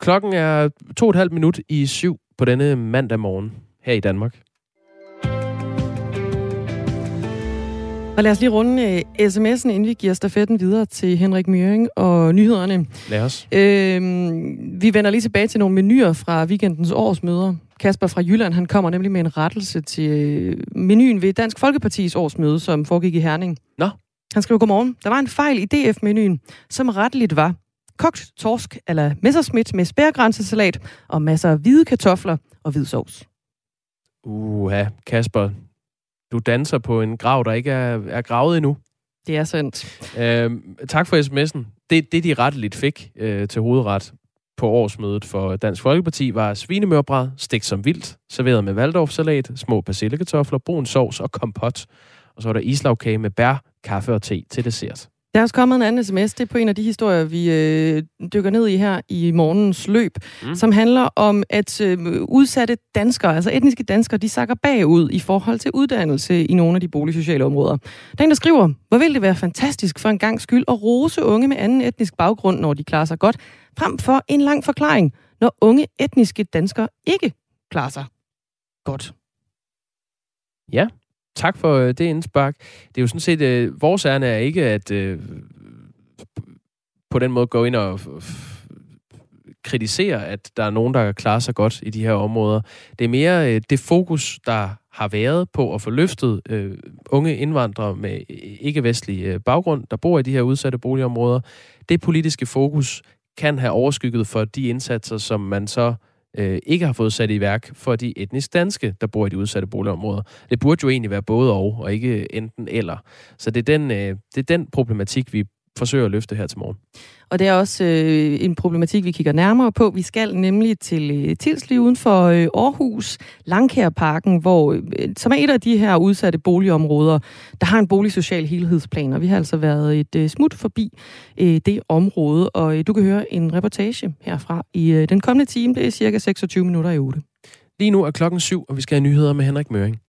Klokken er to og et halvt minut i syv på denne mandag morgen her i Danmark. Og lad os lige runde uh, sms'en, inden vi giver stafetten videre til Henrik Møring og nyhederne. Lad os. Øh, vi vender lige tilbage til nogle menuer fra weekendens årsmøder. Kasper fra Jylland, han kommer nemlig med en rettelse til øh, menuen ved Dansk Folkepartis årsmøde, som foregik i Herning. Nå. Han skriver, godmorgen. Der var en fejl i DF-menuen, som retteligt var kogt torsk eller messersmith med spærgrænsesalat og masser af hvide kartofler og hvid sovs. Uha, Kasper, du danser på en grav, der ikke er, er gravet endnu. Det er sandt. Øhm, tak for sms'en. Det, det de retteligt fik øh, til hovedret på årsmødet for Dansk Folkeparti, var svinemørbræd, stegt som vildt, serveret med valdorfsalat, små persillekartofler, brun sovs og kompot. Og så var der islagkage med bær, kaffe og te til dessert. Der er også kommet en anden sms, det er på en af de historier, vi øh, dykker ned i her i morgens løb, mm. som handler om, at øh, udsatte danskere, altså etniske danskere, de sakker bagud i forhold til uddannelse i nogle af de boligsociale områder. Der er en, der skriver, hvor vil det være fantastisk for en gang skyld at rose unge med anden etnisk baggrund, når de klarer sig godt, frem for en lang forklaring, når unge etniske danskere ikke klarer sig godt. Ja, tak for øh, det indspark. Det er jo sådan set, øh, vores ærne er ikke at øh, på den måde gå ind og kritisere, at der er nogen, der klarer sig godt i de her områder. Det er mere øh, det fokus, der har været på at få løftet øh, unge indvandrere med ikke-vestlig øh, baggrund, der bor i de her udsatte boligområder. Det politiske fokus kan have overskygget for de indsatser, som man så øh, Øh, ikke har fået sat i værk for de etnisk danske, der bor i de udsatte boligområder. Det burde jo egentlig være både og, og ikke enten eller. Så det er den, øh, det er den problematik, vi forsøger at løfte her til morgen. Og det er også øh, en problematik, vi kigger nærmere på. Vi skal nemlig til øh, Tilsli uden for øh, Aarhus, Langkærparken, hvor, øh, som er et af de her udsatte boligområder, der har en boligsocial helhedsplan. Og vi har altså været et øh, smut forbi øh, det område, og øh, du kan høre en reportage herfra i øh, den kommende time. Det er cirka 26 minutter i 8. Lige nu er klokken syv, og vi skal have nyheder med Henrik Møring.